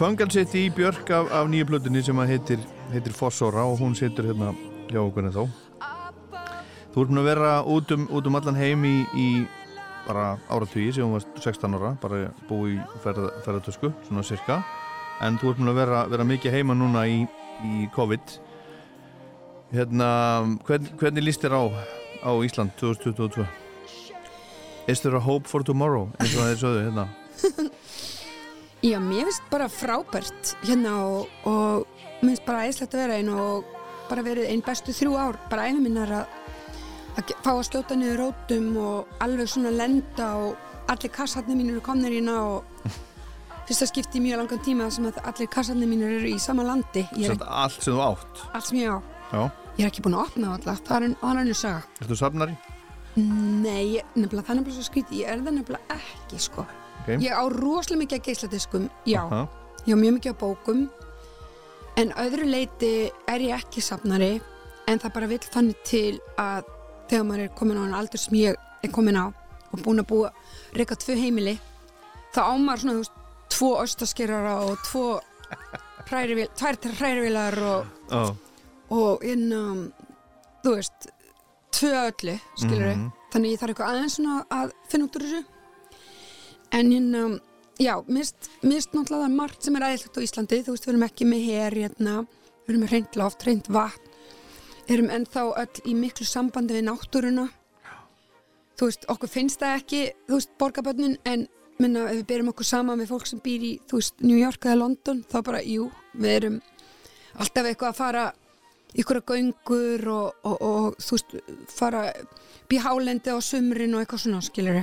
Speaker 6: Fungal City í Björk af, af nýju plötunni sem heitir, heitir Fossóra og hún situr hérna hjá okkur en þó Þú ert búin að vera út um, út um allan heim í, í bara áratugi sem hún var 16 ára bara búið í ferð, ferðartösku svona cirka en þú ert búin að vera, vera mikið heima núna í, í COVID. Hérna hvern, hvernig líst þér á, á Ísland 2022? Is there a hope for tomorrow? Eins og þeir sögðu hérna
Speaker 2: Já, mér finnst bara frábært hérna og, og mér finnst bara æðislegt að vera einn og bara verið einn bestu þrjú ár, bara æfum minnar að, að fá að skjóta niður rótum og alveg svona lenda og allir kassarnir mínir eru komnir hérna og fyrsta skipti í mjög langan tíma sem að allir kassarnir mínir eru í sama landi. Er
Speaker 6: Sett allt sem þú átt.
Speaker 2: Allt sem ég á.
Speaker 6: Já,
Speaker 2: ég er ekki búin að opna á alla, það er hann önnur saga.
Speaker 6: Ertu safnari?
Speaker 2: Nei, nefnilega það er nefnilega svo skrítið, ég er það nefnilega ekki sko
Speaker 6: Okay.
Speaker 2: ég á rosalega mikið að geisladiskum, já
Speaker 6: Aha.
Speaker 2: ég á mjög mikið á bókum en öðru leiti er ég ekki safnari en það bara vill þannig til að þegar maður er komin á hann aldur sem ég er komin á og búin að búa reyka tvö heimili þá á maður svona, þú veist, tvo östaskerara og tvo hrærivél, tvær hrærivélar og,
Speaker 6: Já,
Speaker 2: og inna, þú veist tvö öllu, skilur
Speaker 6: Mhm.
Speaker 2: þannig ég þarf eitthvað aðeins svona að finna út úr þessu en hérna já, mist, mist náttúrulega það er margt sem er aðeinslegt á Íslandi, þú veist, við erum ekki með her hérna, við erum með reynd loft, reynd vatn. Erum ennþá öll í miklu sambandi við náttúruna. Þú veist, okkur finnst það ekki þú veist, borgarbönnun, en minna, ef við byrjum okkur saman við fólk sem býr í, þú veist, New York eða London, þá bara, jú, við erum alltaf eitthvað að fara ykkur að göngur og, og, og þú veist, fara býja hálendi á sumrin og eitthvað svona skilur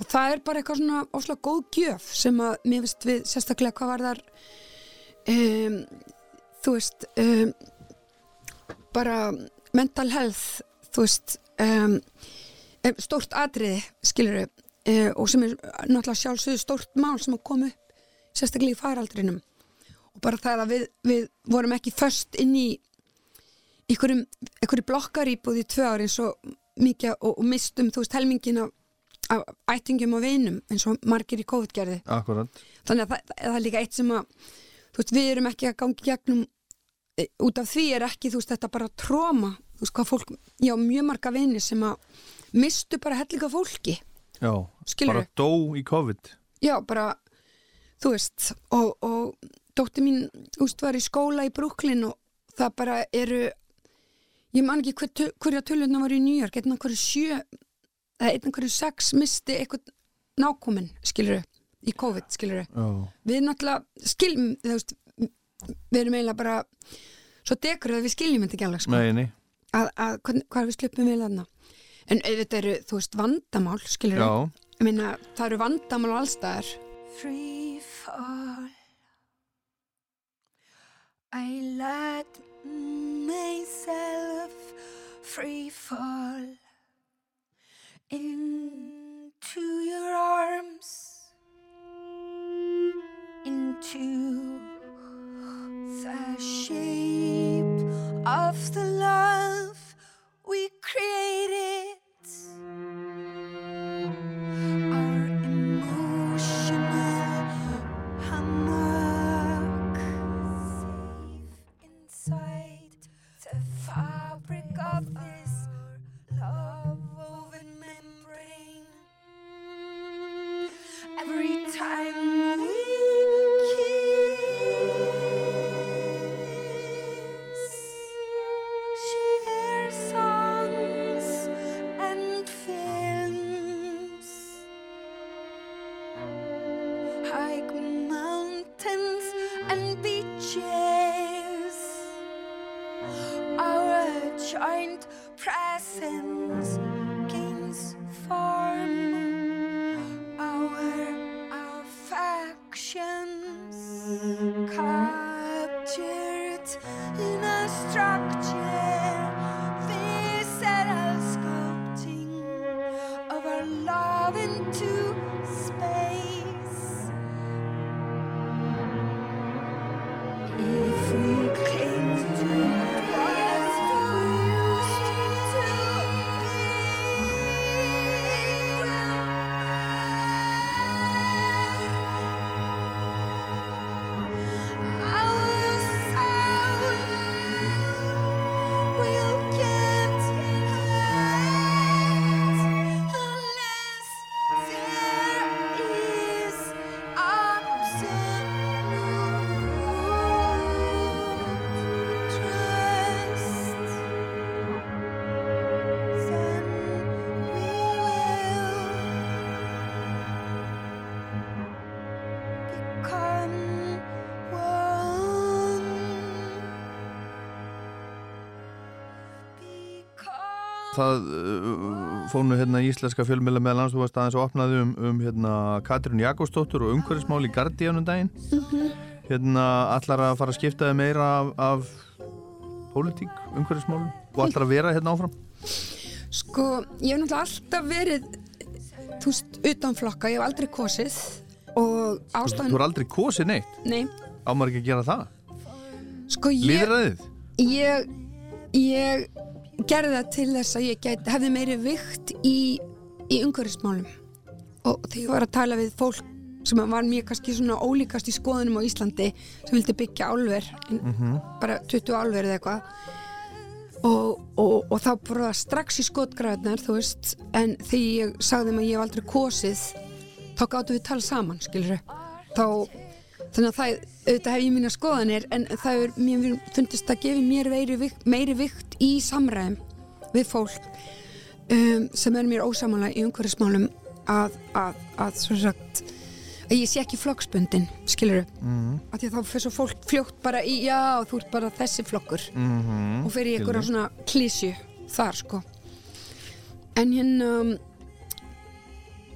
Speaker 2: og það er bara eitthvað svona óslega góð gjöf sem að mér finnst við sérstaklega hvað var þar um, þú veist um, bara mental health þú veist um, em, stórt atriði skilur uh, og sem er náttúrulega sjálfsögðu stórt mál sem að koma upp sérstaklega í faraldrinum. Og bara það að við, við vorum ekki först inn í einhverjum, einhverju blokkaríbúð í tvö ári eins og mikið og, og mistum þú veist helmingin af ættingum og vinum eins og margir í COVID gerði.
Speaker 6: Akkurat
Speaker 2: þannig að það, það, er líka eitt sem að þú veist við erum ekki að gangi gegnum e, út af því er ekki veist þetta bara tróma þú veist hvað fólk, já mjög marga vini sem að mistu bara hellinga fólki.
Speaker 6: Já,
Speaker 2: Skilurðu?
Speaker 6: bara dó í COVID.
Speaker 2: Já bara þú veist og, og dóttir mín veist var í skóla í Brooklyn og það bara eru ég man ekki hver, hverja töluna var í New York einn af hverju sjö eða einn af hverju sex misti eitthvað nákomin skilur í COVID skilur
Speaker 6: Já,
Speaker 2: við náttúrulega skiljum þú veist, við erum eiginlega bara svo degur að við skiljum þetta ekki alveg sko,
Speaker 6: nei, nei.
Speaker 2: Að, að hvern- hvað við sluppum við þarna. En auðvitað eru, þú veist, vandamál skilur
Speaker 6: Já,
Speaker 2: ég meina, það eru vandamál á allstaðar
Speaker 3: Free fall. I let myself free fall into your arms, into the shape of the love we created.
Speaker 1: Það uh, fónu hérna íslenska fjölmjöla þú varst aðeins og opnaði um, um hérna Katrín Jakobsdóttur og umhverfismál í Guardianum daginn. Hérna allar að fara að skipta þig meira af, af pólitík, umhverfismálum? Og allar að vera hérna áfram?
Speaker 2: Sko, ég hef náttúrulega alltaf verið þú veist, utan flokka, ég hef aldrei kosið og
Speaker 1: Þú
Speaker 2: ástæðan
Speaker 1: er aldrei kosið neitt,
Speaker 2: Nei,
Speaker 1: ámar ekki að gera það?
Speaker 2: Sko ég
Speaker 1: Líðræðið?
Speaker 2: ég, ég gerði það til þess að ég get, hefði meiri vikt í, í umhverfismálum. Og þegar ég var að tala við fólk sem var mér kannski svona ólíkast í skoðunum á Íslandi sem vildi byggja álver bara 20 álver eða eitthvað og, og, og þá bara strax í skotgræðnar þú veist, en þegar ég sagði að ég hef aldrei kosið þá gáttu við tala saman, skilur þá, þannig að það auðvitað hef ég mína skoðanir en það er, mér fundist að gefi mér meiri vikt, meiri vikt í samræðum við fólk um, sem er mér ósamanlega í umhverfismálum að, að, að sagt að ég sé ekki flokksbundin, skilur mm. að því að þá fyrir svo fólk fljótt bara í já, þú ert bara þessi flokkur.
Speaker 1: Mm
Speaker 2: og fyrir ykkur á svona klísju þar sko. En hérna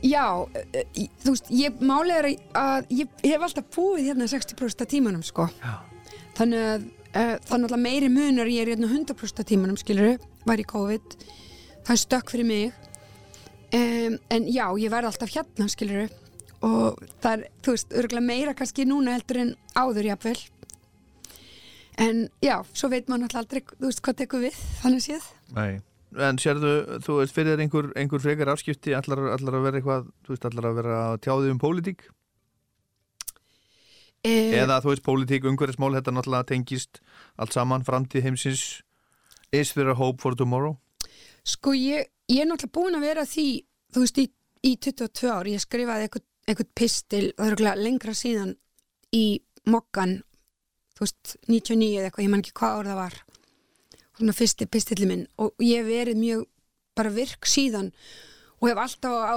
Speaker 2: já, eh, eh, þú veist ég málega er að ég, ég hef alltaf búið hérna 60% af tímanum sko.
Speaker 1: Já.
Speaker 2: þannig að það er náttúrulega meiri munur ég er hérna 100% af tímanum skilur var í COVID. Það stökk fyrir mig. Um, en já, ég verð alltaf hérna skilur og það er, þú veist, örgulega meira kannski núna heldur en áður jafnvel. En já, svo veit maður náttúrulega aldrei þú veist hvað tekur við, þannig séð.
Speaker 1: Nei, en sérðu, þú veist, fyrir einhver, einhver frekar afskipti, allar, allar að vera eitthvað, þú veist, allar að vera tjáðið um pólitík?
Speaker 2: E,
Speaker 1: Eða, þú veist, pólitík, umhverfismál, þetta náttúrulega tengist allt saman, framtíð heimsins, is there a hope for tomorrow?
Speaker 2: Sko ég, ég er náttúrulega búin að vera því þú veist í, í 22 ár ég skrifaði eitthvað, eitthvað pistil lengra síðan í mokkan þú veist 99 eða eitthvað, ég man ekki hvað ár það var. Svona fyrsti pistilli minn. Og ég hef verið mjög bara virk síðan og hef alltaf á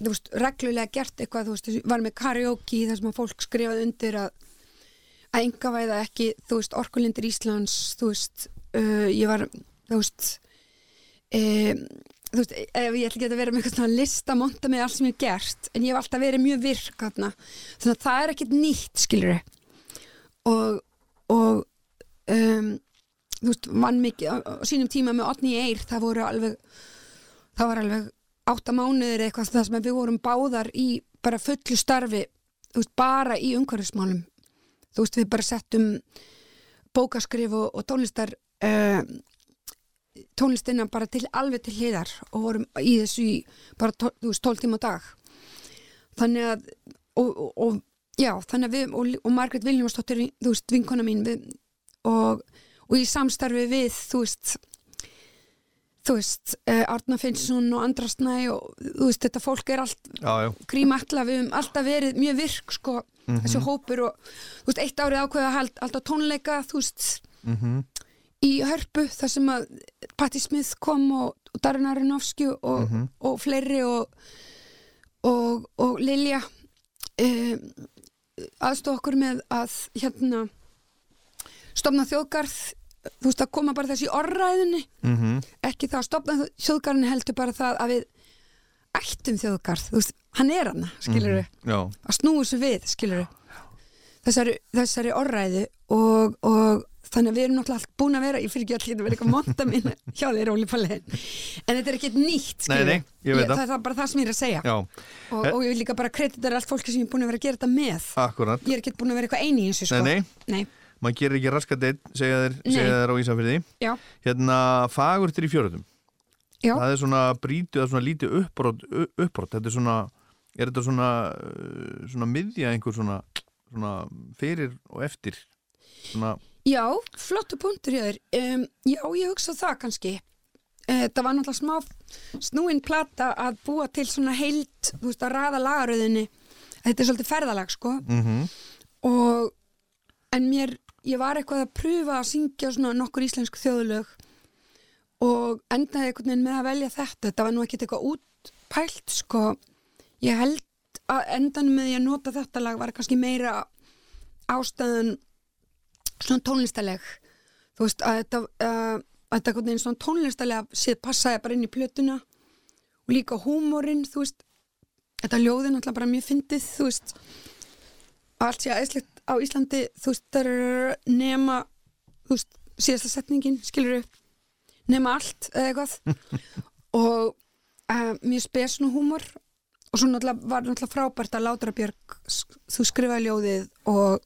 Speaker 2: þú veist, reglulega gert eitthvað þú veist, var með karaoke þar sem að fólk skrifaði undir að að enga væða ekki, þú veist, orkulindir Íslands, þú veist uh, ég var, þú veist um, þú veist, ég ætla ekki að vera með eitthvað svona lista monta með allt sem ég hef gert en ég hef alltaf verið mjög virk þarna. Þannig að það er ekkert nýtt, skilur og og um, þú veist, vann mikið á, á sínum tíma með Otni Eir, það voru alveg það var alveg átta mánuðir eða eitthvað það sem við vorum báðar í bara fullu starfi, veist, bara í umhverfismálum. Þú veist, við bara settum bókaskrif og, og tónlistar uh, tónlistina bara til alveg til hliðar og vorum í þessu í bara tó, veist, 12 tíma á dag. Þannig að og, og, og já, þannig að við og, Margrét Viljónsdóttir, þú veist, vinkona mín við, og í samstarfi við, þú veist þú veist, uh, Arna Finnsson og Andra Snæ og þú veist, þetta fólk er allt
Speaker 1: Já, já,
Speaker 2: grímakla, við höfum alltaf verið mjög virk sko, þessi hópur og þú veist, eitt árið ákveða að halda alltaf tónleika þú veist,
Speaker 1: mhm,
Speaker 2: í hörpu þar sem að Patti Smith kom og, og Darren Aronofsky og,
Speaker 1: Mhm.
Speaker 2: og fleiri og og, og Lilja um, aðstóð okkur með að hérna stofna þjóðgarð þú veist að koma bara þessi orðræðinni
Speaker 1: mhm,
Speaker 2: ekki það að stopna þjóðgarðin heldur bara það að við ættum þjóðgarð, þú veist, hann er hann skilur við,
Speaker 1: já,
Speaker 2: að snúu þessu við skilur við þessari, þessari orðræðu og, og þannig að við erum náttúrulega allt búin að vera ég fyrir ekki allir að vera eitthvað monta mín hjá þér Óli Palli. En þetta er ekkert nýtt
Speaker 1: Nei, nei, ég það.
Speaker 2: það er bara það sem ég er að segja. Og, og ég vil líka bara kreditera allt fólki sem ég er búin að vera að gera þetta með.
Speaker 1: Akkurat.
Speaker 2: Ég er ekkert búin að vera eitthvað eini í þessu sko.
Speaker 1: Nei. Maður gerir ekki raskadeitt, segja þér, segja þér á Ísafirði.
Speaker 2: Já,
Speaker 1: Hérna, fagurtir í fjörðum.
Speaker 2: Já,
Speaker 1: Það er svona brítið, er svona lítið uppbrot, uppbrot, þetta er svona er þetta svona, uh, svona miðja einhver svona, svona fyrir og eftir? Svona,
Speaker 2: já, flottu punktur hjá þér. Um, Já, ég hugsa það kannski. Uh, Það var náttúrulega smá snúin plata að búa til svona heild, þú veist, að raða lagaröðinni. Þetta er svolítið ferðalag, sko.
Speaker 1: Mhm,
Speaker 2: og en mér, ég var eitthvað að pröfa að syngja svona nokkur íslensku þjóðulög og endaði einhvern veginn með að velja þetta. Þetta var nú ekkert eitthvað útpælt sko, ég held að endanum með því að nota þetta lag var kannski meira ástæðan svona tónlistaleg. Þú veist að þetta uh, þetta er einn svona tónlistalega séð passaði bara inn í plötuna og líka húmórin, þú veist. Þetta ljóði náttúrulega bara mjög fyndið þú veist. Allt sé aðeinslegt á Íslandi þú veist, það er nema þú veist, síðasta setningin skilur upp, nema allt eða eitthvað. Og uh, mjög spesn og húmor og svo náttúrulega var náttúrulega frábært að Látra Björg þú skrifaði ljóðið og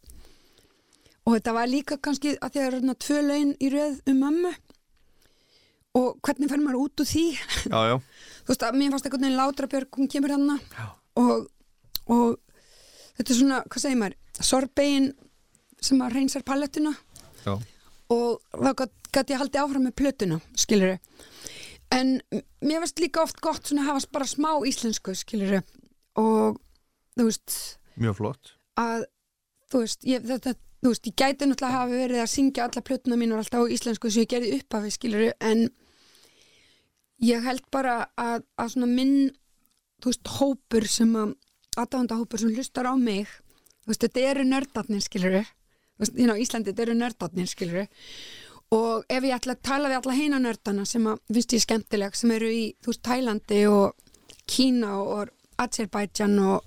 Speaker 2: og þetta var líka kannski að því að það eru tvö laun í röð um mömmu. Og hvernig fer maður út úr því?
Speaker 1: Já, já,
Speaker 2: þú veist að mér fannst einhvern veginn Látra Björg hún kemur hann og, og þetta er svona, hvað segir maður sorbegin sem að reynsar palettuna
Speaker 1: já.
Speaker 2: Og þá gat ég haldið áfram með plötuna skilur en mér finnst líka oft gott svona að hafa bara smá íslensku skilur og þú veist
Speaker 1: Mjög flott.
Speaker 2: að þú veist, ég, þetta, þú veist, ég gæti náttúrulega hafa verið að syngja alla plötuna mínu alltaf á íslensku sem ég gerði upphafi skilur en ég held bara að, að svona minn þú veist, hópur sem að aðdáðanda hópur sem hlustar á mig. Þú veist, þetta eru nördarnir skilur þú veist, hérna Íslandi, þetta eru nördarnir skilur og ef ég ætla að tala við alla heina nördana sem að finnst ég skemmtileg sem eru í, þú veist, Tælandi og Kína og Azerbaijan og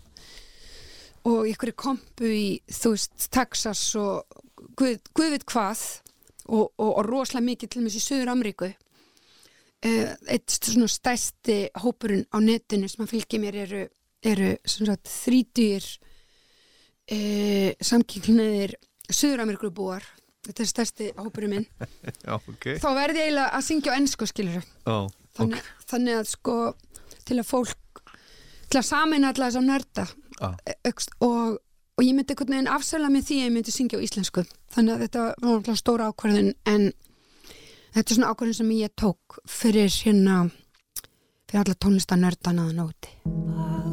Speaker 2: og ykkur kompu í, þú veist, Texas og guð, guð veit hvað og, og, og rosalega mikið til dæmis í Suður Amríku eh, eitt svona stærsti hópurinn á netinu sem að fylgja mér eru, eru sem sagt þrítugir eh, samkynniðir Suður Amríku búar þetta er stærsti hópurinn minn.
Speaker 1: Já, ok.
Speaker 2: Þá verði ég eiginlega að syngja á ennsku skilur
Speaker 1: Já,
Speaker 2: þannig, þannig að sko til að fólk til að samin alla þess að nörda
Speaker 1: Já.
Speaker 2: Öxt, og, og ég myndi einhvern veginn afsæla með því að ég myndi syngja á íslensku. Þannig að þetta var náttúrulega stóra ákvörðun en þetta er svona ákvörðun sem ég tók fyrir hérna fyrir alla tónlistanördana að nóti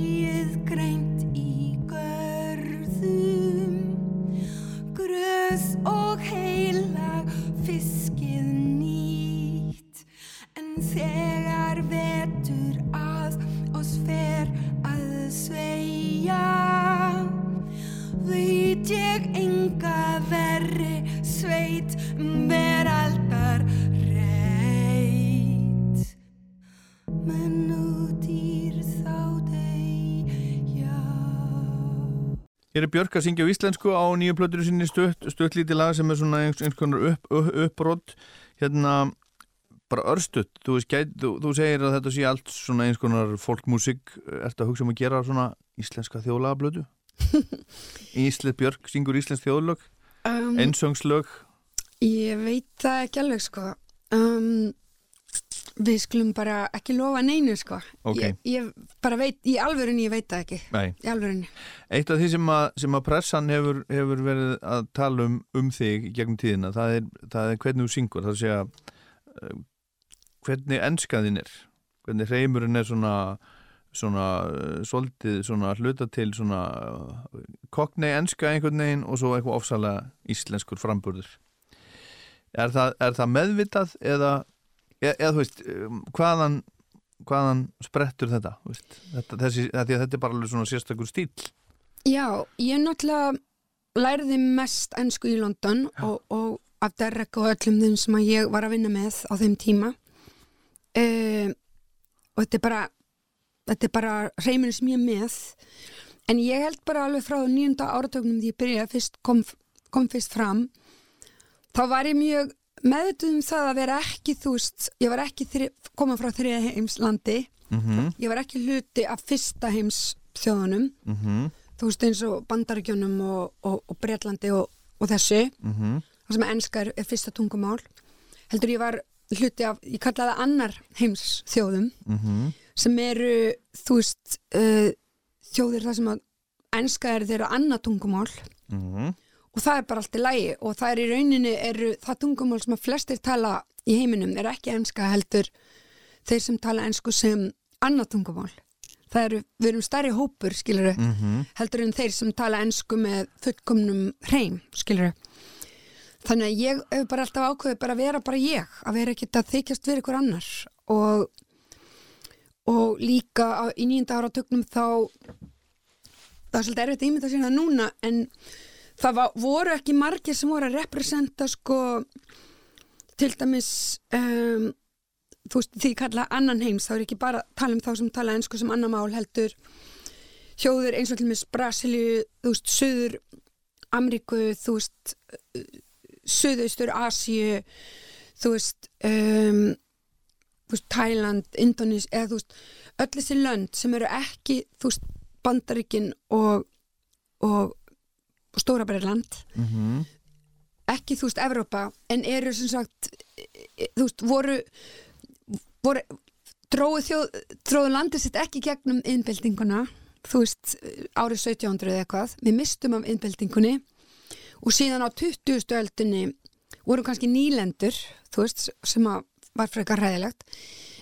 Speaker 1: Hér er Björk að syngja á íslensku á nýju plötur sinni stutt, stutt lítið lag sem er svona eins, eins konar upp, upp, uppbrott hérna bara örstutt, þú, veist, þú, þú segir að þetta sé allt svona eins konar folkmusik, ertu að hugsa um að gera svona íslenska þjóðlagablötu? Íslensk Björk syngur íslensk þjóðlög,
Speaker 2: um,
Speaker 1: einsöngslög
Speaker 2: Ég veit það ekki alveg sko. Um, Við skulum bara ekki lofa neinu sko
Speaker 1: Ok.
Speaker 2: ég, ég bara veit, í alvörunni ég veit það ekki
Speaker 1: Nei.
Speaker 2: Í alvörunni
Speaker 1: Eitt af því sem að, sem að pressan hefur, hefur verið að tala um, um þig gegnum tíðina, það er, það er hvernig þú syngur, það sé að uh, hvernig enskaðin er, hvernig reymurinn er svona, svona uh, svolítið svona hluta til svona uh, koknei enska einhvern veginn og svo eitthvað ofsalega íslenskur framburður. Er það, er það meðvitað eða, eða, eða þú veist, um, hvaðan, hvaðan sprettur þetta, þetta, þessi, þetta, þetta er bara alveg svona sérstakur stíl.
Speaker 2: Já, ég náttúrulega læriði mest ennsku í London og, og af Derek og öllum þeim sem ég var að vinna með á þeim tíma. Um, og þetta er bara þetta er bara reyminu sem ég með. En ég held bara alveg frá nýjunda áratögnum því ég byrjaði fyrst kom, kom fyrst fram þá var ég mjög meðutuð um það að vera ekki þú veist, ég var ekki koma frá þriða heims landi
Speaker 1: Mm
Speaker 2: ég var ekki hluti af fyrsta heims þjóðunum
Speaker 1: -hmm.
Speaker 2: þú veist eins og bandaríkjónum og, og, og Bretlandi og, og þessu
Speaker 1: Mm -hmm.
Speaker 2: það sem enska er, fyrsta tungumál heldur ég var hluti af, ég kallaði annar heims þjóðum
Speaker 1: Mhm.
Speaker 2: sem eru, þú veist uh, þjóðir það sem að enska er þeirra annað tungumál
Speaker 1: Mhm.
Speaker 2: Og það er bara allt í lægi og það er í rauninni eru það tungumál sem að flestir tala í heiminum er ekki enska heldur þeir sem tala ensku sem annað tungumál. Það eru, við erum stærri hópur skiluru,
Speaker 1: Mhm.
Speaker 2: heldur en þeir sem tala ensku með fullkomnum hreim skiluru þannig að ég hef bara alltaf ákveðið bara að vera bara ég að vera ekkert að þykjast fyrir ykkur annar. Og og líka á, í nýjunda áratögnum þá það er svolítið erfitt að ímynda það núna en það var, voru ekki margir sem voru að representa sko til dæmis um, þú veist því kalla annan heims þá er ekki bara að tala um þá sem tala ennsku sem annan mál heldur. Þjóður eins og til dæmis Brasilíu, þú veist, Suður Ameríku, þú veist Suðaustur Asíu þú veist um, þú veist, Thailand, Indonís eða þú veist, öll þessi lönd sem eru ekki, þú veist, Bandaríkin og, og, Stóra Breitland
Speaker 6: Mhm.
Speaker 2: ekki, þú veist, Evrópa en eru sem sagt e- þú veist, voru, voru dróðu þjóð dróðu landið sitt ekki gegnum innbyltinguna þú veist, árið 1700 eða eitthvað við mistum af innbyltingunni og síðan á 20. öldinni voru kannski nýlendur þú veist, sem að var frekar ræðilegt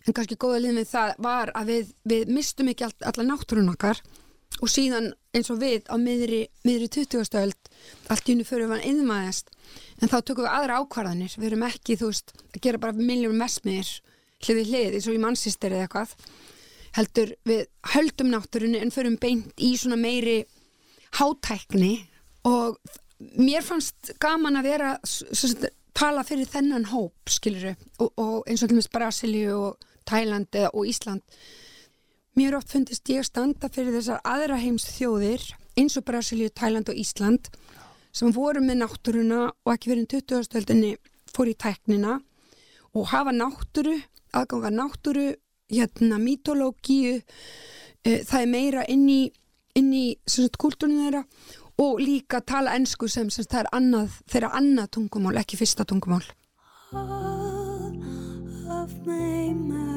Speaker 2: en kannski góða lið með það var að við, við mistum ekki all, alla náttúrun okkar og síðan eins og við á miðri, miðri 20. öld allt í unni fyrir við hann innmaðist en þá tökum við aðra ákvarðanir. Við erum ekki, þú veist, að gera bara miljónum messmiðir hliðið hlið, eins og í mannsýstir eða eitthvað. Heldur við höldum náttúrunni en förum beint í svona meiri hátækni. Og mér fannst gaman að vera s- s- tala fyrir þennan hóp skiluru og, og eins og til dæmis Brasilíu og Tæland eða, og Ísland mér oft fundist ég standa fyrir þessar aðra heims þjóðir eins og Brasilíu, Tæland og Ísland sem voru með náttúruna og ekki verið 20. stöldinni fór í tæknina og hafa náttúru aðganga náttúru hérna mítológíu e, það er meira inn í, í kúltúrinu þeirra og líka tala ensku sem, sem það er annað, þeirra annað tungumál, ekki fyrsta tungumál
Speaker 3: All of my mouth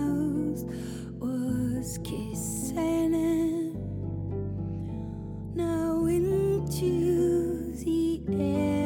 Speaker 3: Now into the air,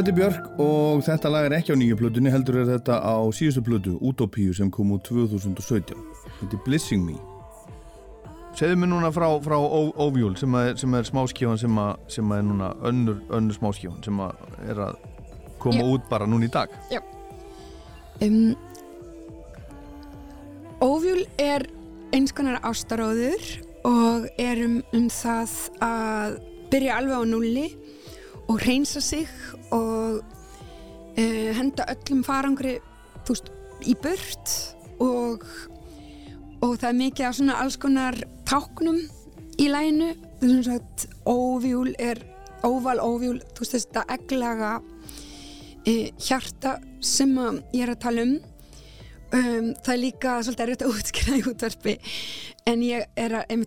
Speaker 1: Þetta er Björk og þetta lag er ekki á nýju plötunni heldur er þetta á síðustu plötu, Utopíu sem kom úr 2017 Þetta er Blissing Me.
Speaker 6: Segðu mér núna frá, frá Óvjúl sem, sem er smáskífan sem, sem er núna önnur, önnur smáskífan sem er að koma
Speaker 2: Já.
Speaker 6: út bara núna í dag.
Speaker 2: Um, Óvjúl er eins konar ástaróður og er um, um það að byrja alveg á nulli og reynsa sig öllum farangri þú veist, í burt og, og það er mikið af svona alls konar táknum í læginu þess að sagt, óvjúl er óval óvjúl, þú veist þetta eglaga e, hjarta sem ég er að tala um. Um, það er líka svolítið erfitt að útskýra í útvarpi en ég er að,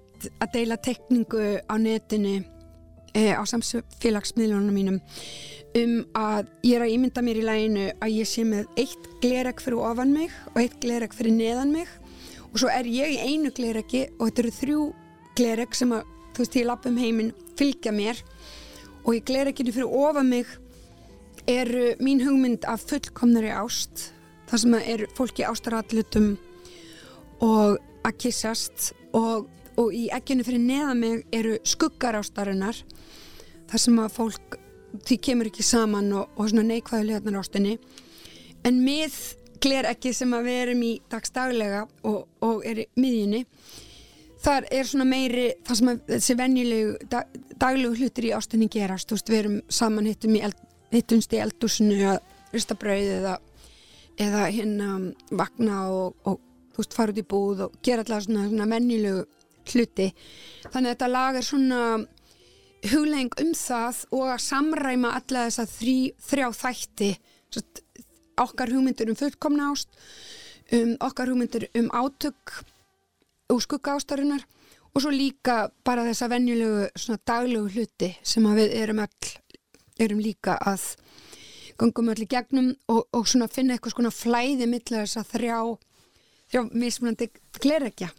Speaker 2: að deila tekningu á netinu e, á samfélagsmiðlunum mínum um að ég er að ímynda mér í læginu að ég sé með eitt gleregg fyrir ofan mig og eitt gleregg fyrir neðan mig. Og svo er ég í einu glereggi og þetta eru þrjú gleregg sem að þú veist ég lapp um heiminn fylgja mér.
Speaker 3: Og í glerekkinu fyrir ofa mig eru mín hugmynd af fullkomnari ást þar sem að eru fólki ástarallutum og að kissast og, og í ekkinu fyrir neða mig eru skuggar ástarinnar þar sem að fólk því kemur ekki saman og, og svona neikvæðulegarnar ástinni. En með gler ekki sem að við erum í dagstaglega og, og er í miðjunni þar er svona meiri það sem að þessi venjulegu dag, daglegu hlutir í ástinni gerast. Veist, við erum saman hittum í eld, hittumst í eldúsinu að rista brauð eða, eða hérna vakna og, og þú veist, fara út í búð og gera alltaf svona, svona venjulegu hluti. Þannig að þetta lag er svona huglegging um það og að samræma alla þessa þrý, þrjá þætti. Sett, okkar hugmyndur um fullkomna ást um, okkar hugmyndur um átök úr skugga ástarinnar og svo líka bara þessa venjulegu svona daglegu hluti sem að við erum öll erum líka að gangum öll í gegnum og, og svona finna eitthvað svona flæði millir þess að þrjá þrjá mismunandi glerekja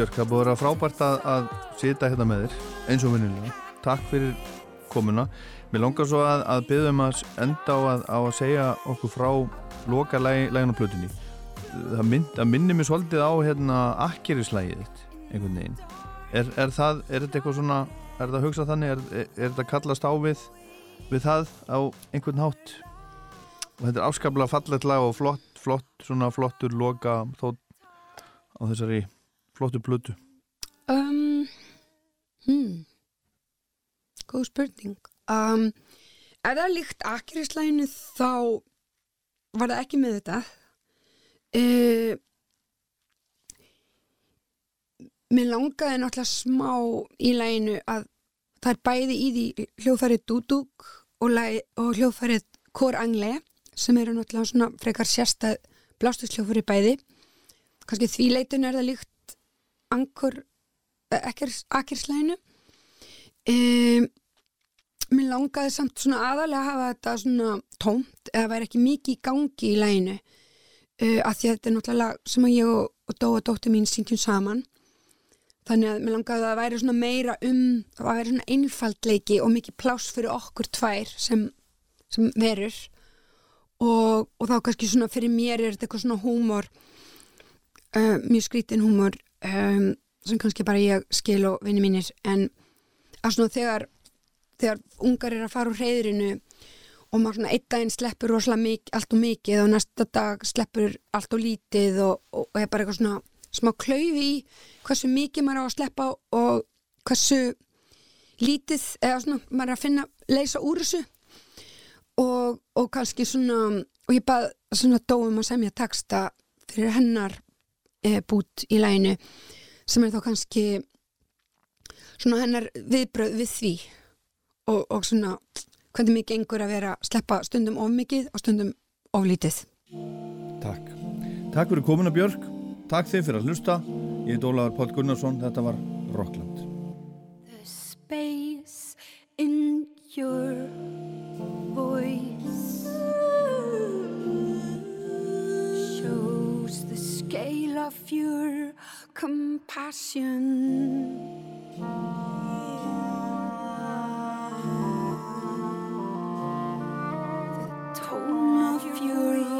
Speaker 1: Björk, það búið að vera frábært að, að sita hérna með þér, eins og vinnilega Takk fyrir komuna. Mér langar svo að, að byggðum að enda á að, á að segja okkur frá loka lægin á plötunni. Það, mynd, það minnir mér svolítið á hérna akkerislægið einhvern veginn. Er, er það, er þetta eitthvað svona er þetta að hugsa þannig, er, er, er þetta kallast á við við það á einhvern hátt? Og þetta er afskaplega fallet lag og flott, flott svona flottur loka þótt á þessari flottu plötu
Speaker 3: Um, hmm. Góð spurning. Um, ef það er líkt akkurislæginu þá var það ekki með þetta. Uh,
Speaker 2: mér langaði náttúrulega smá í læginu að það er bæði í því hljóðfærið Dúdúk og, og hljóðfærið Kor Angle sem eru náttúrulega svona frekar sérstæð blástusljóðfærið bæði kannski því leitun er það líkt Angkor Akirslæginu um, mér langaði samt svona aðalega að hafa þetta svona tómt eða væri ekki mikið í gangi í læginu uh, að því að þetta er náttúrulega sem að ég og, og Dóa dóttir mín syngjum saman. Þannig að mér langaði að það væri svona meira um að væri svona einfaldleiki og mikið pláss fyrir okkur tvær sem, sem verur. Og, og þá kannski svona fyrir mér er þetta eitthvað svona húmor uh, mjög skrítin húmor um, sem kannski bara ég skil og vinni mínir en að svona þegar þegar ungar er að fara úr reyðrinu og maður svona einn daginn sleppur rosalega mikið, allt og mikið og næsta dag sleppur allt og lítið og, og, og er bara eitthvað svona smá klaufi í hversu mikið maður á að sleppa og hversu lítið eða svona maður að finna leysa úr þessu. Og, og kannski svona og ég bað svona dóum að semja texta fyrir hennar e, bút í læginu sem er þá kannski svona hennar viðbröð við því og, og svona hvernig mikið gengur að vera að sleppa stundum of mikið og stundum of lítið
Speaker 1: Takk. Takk fyrir komuna Björk. Takk þið fyrir að hlusta. Ég heit Ólafur Páll Gunnarsson. Þetta var Rockland.
Speaker 3: The space in your voice of your compassion. The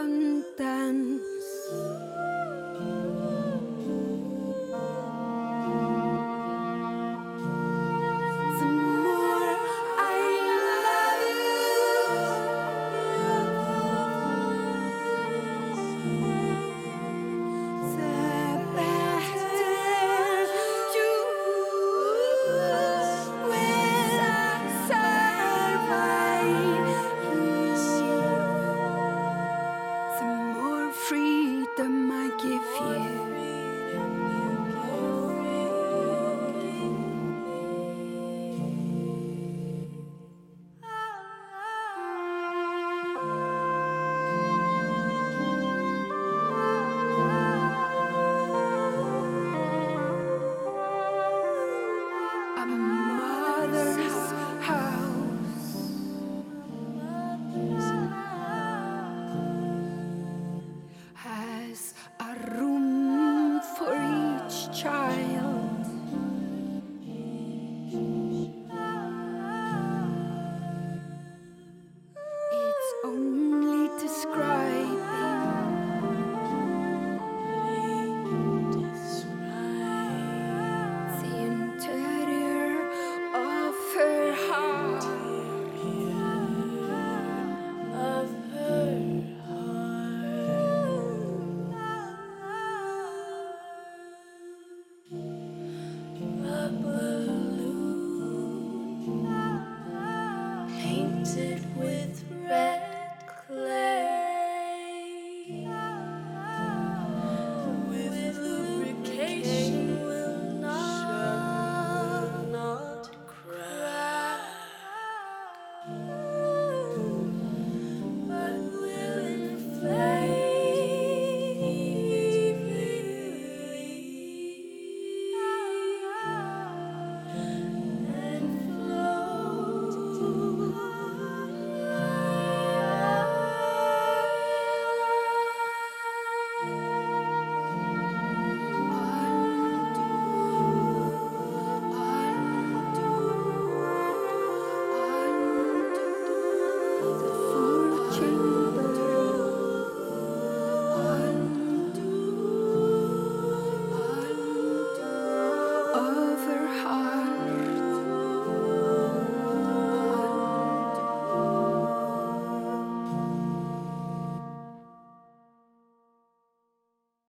Speaker 3: one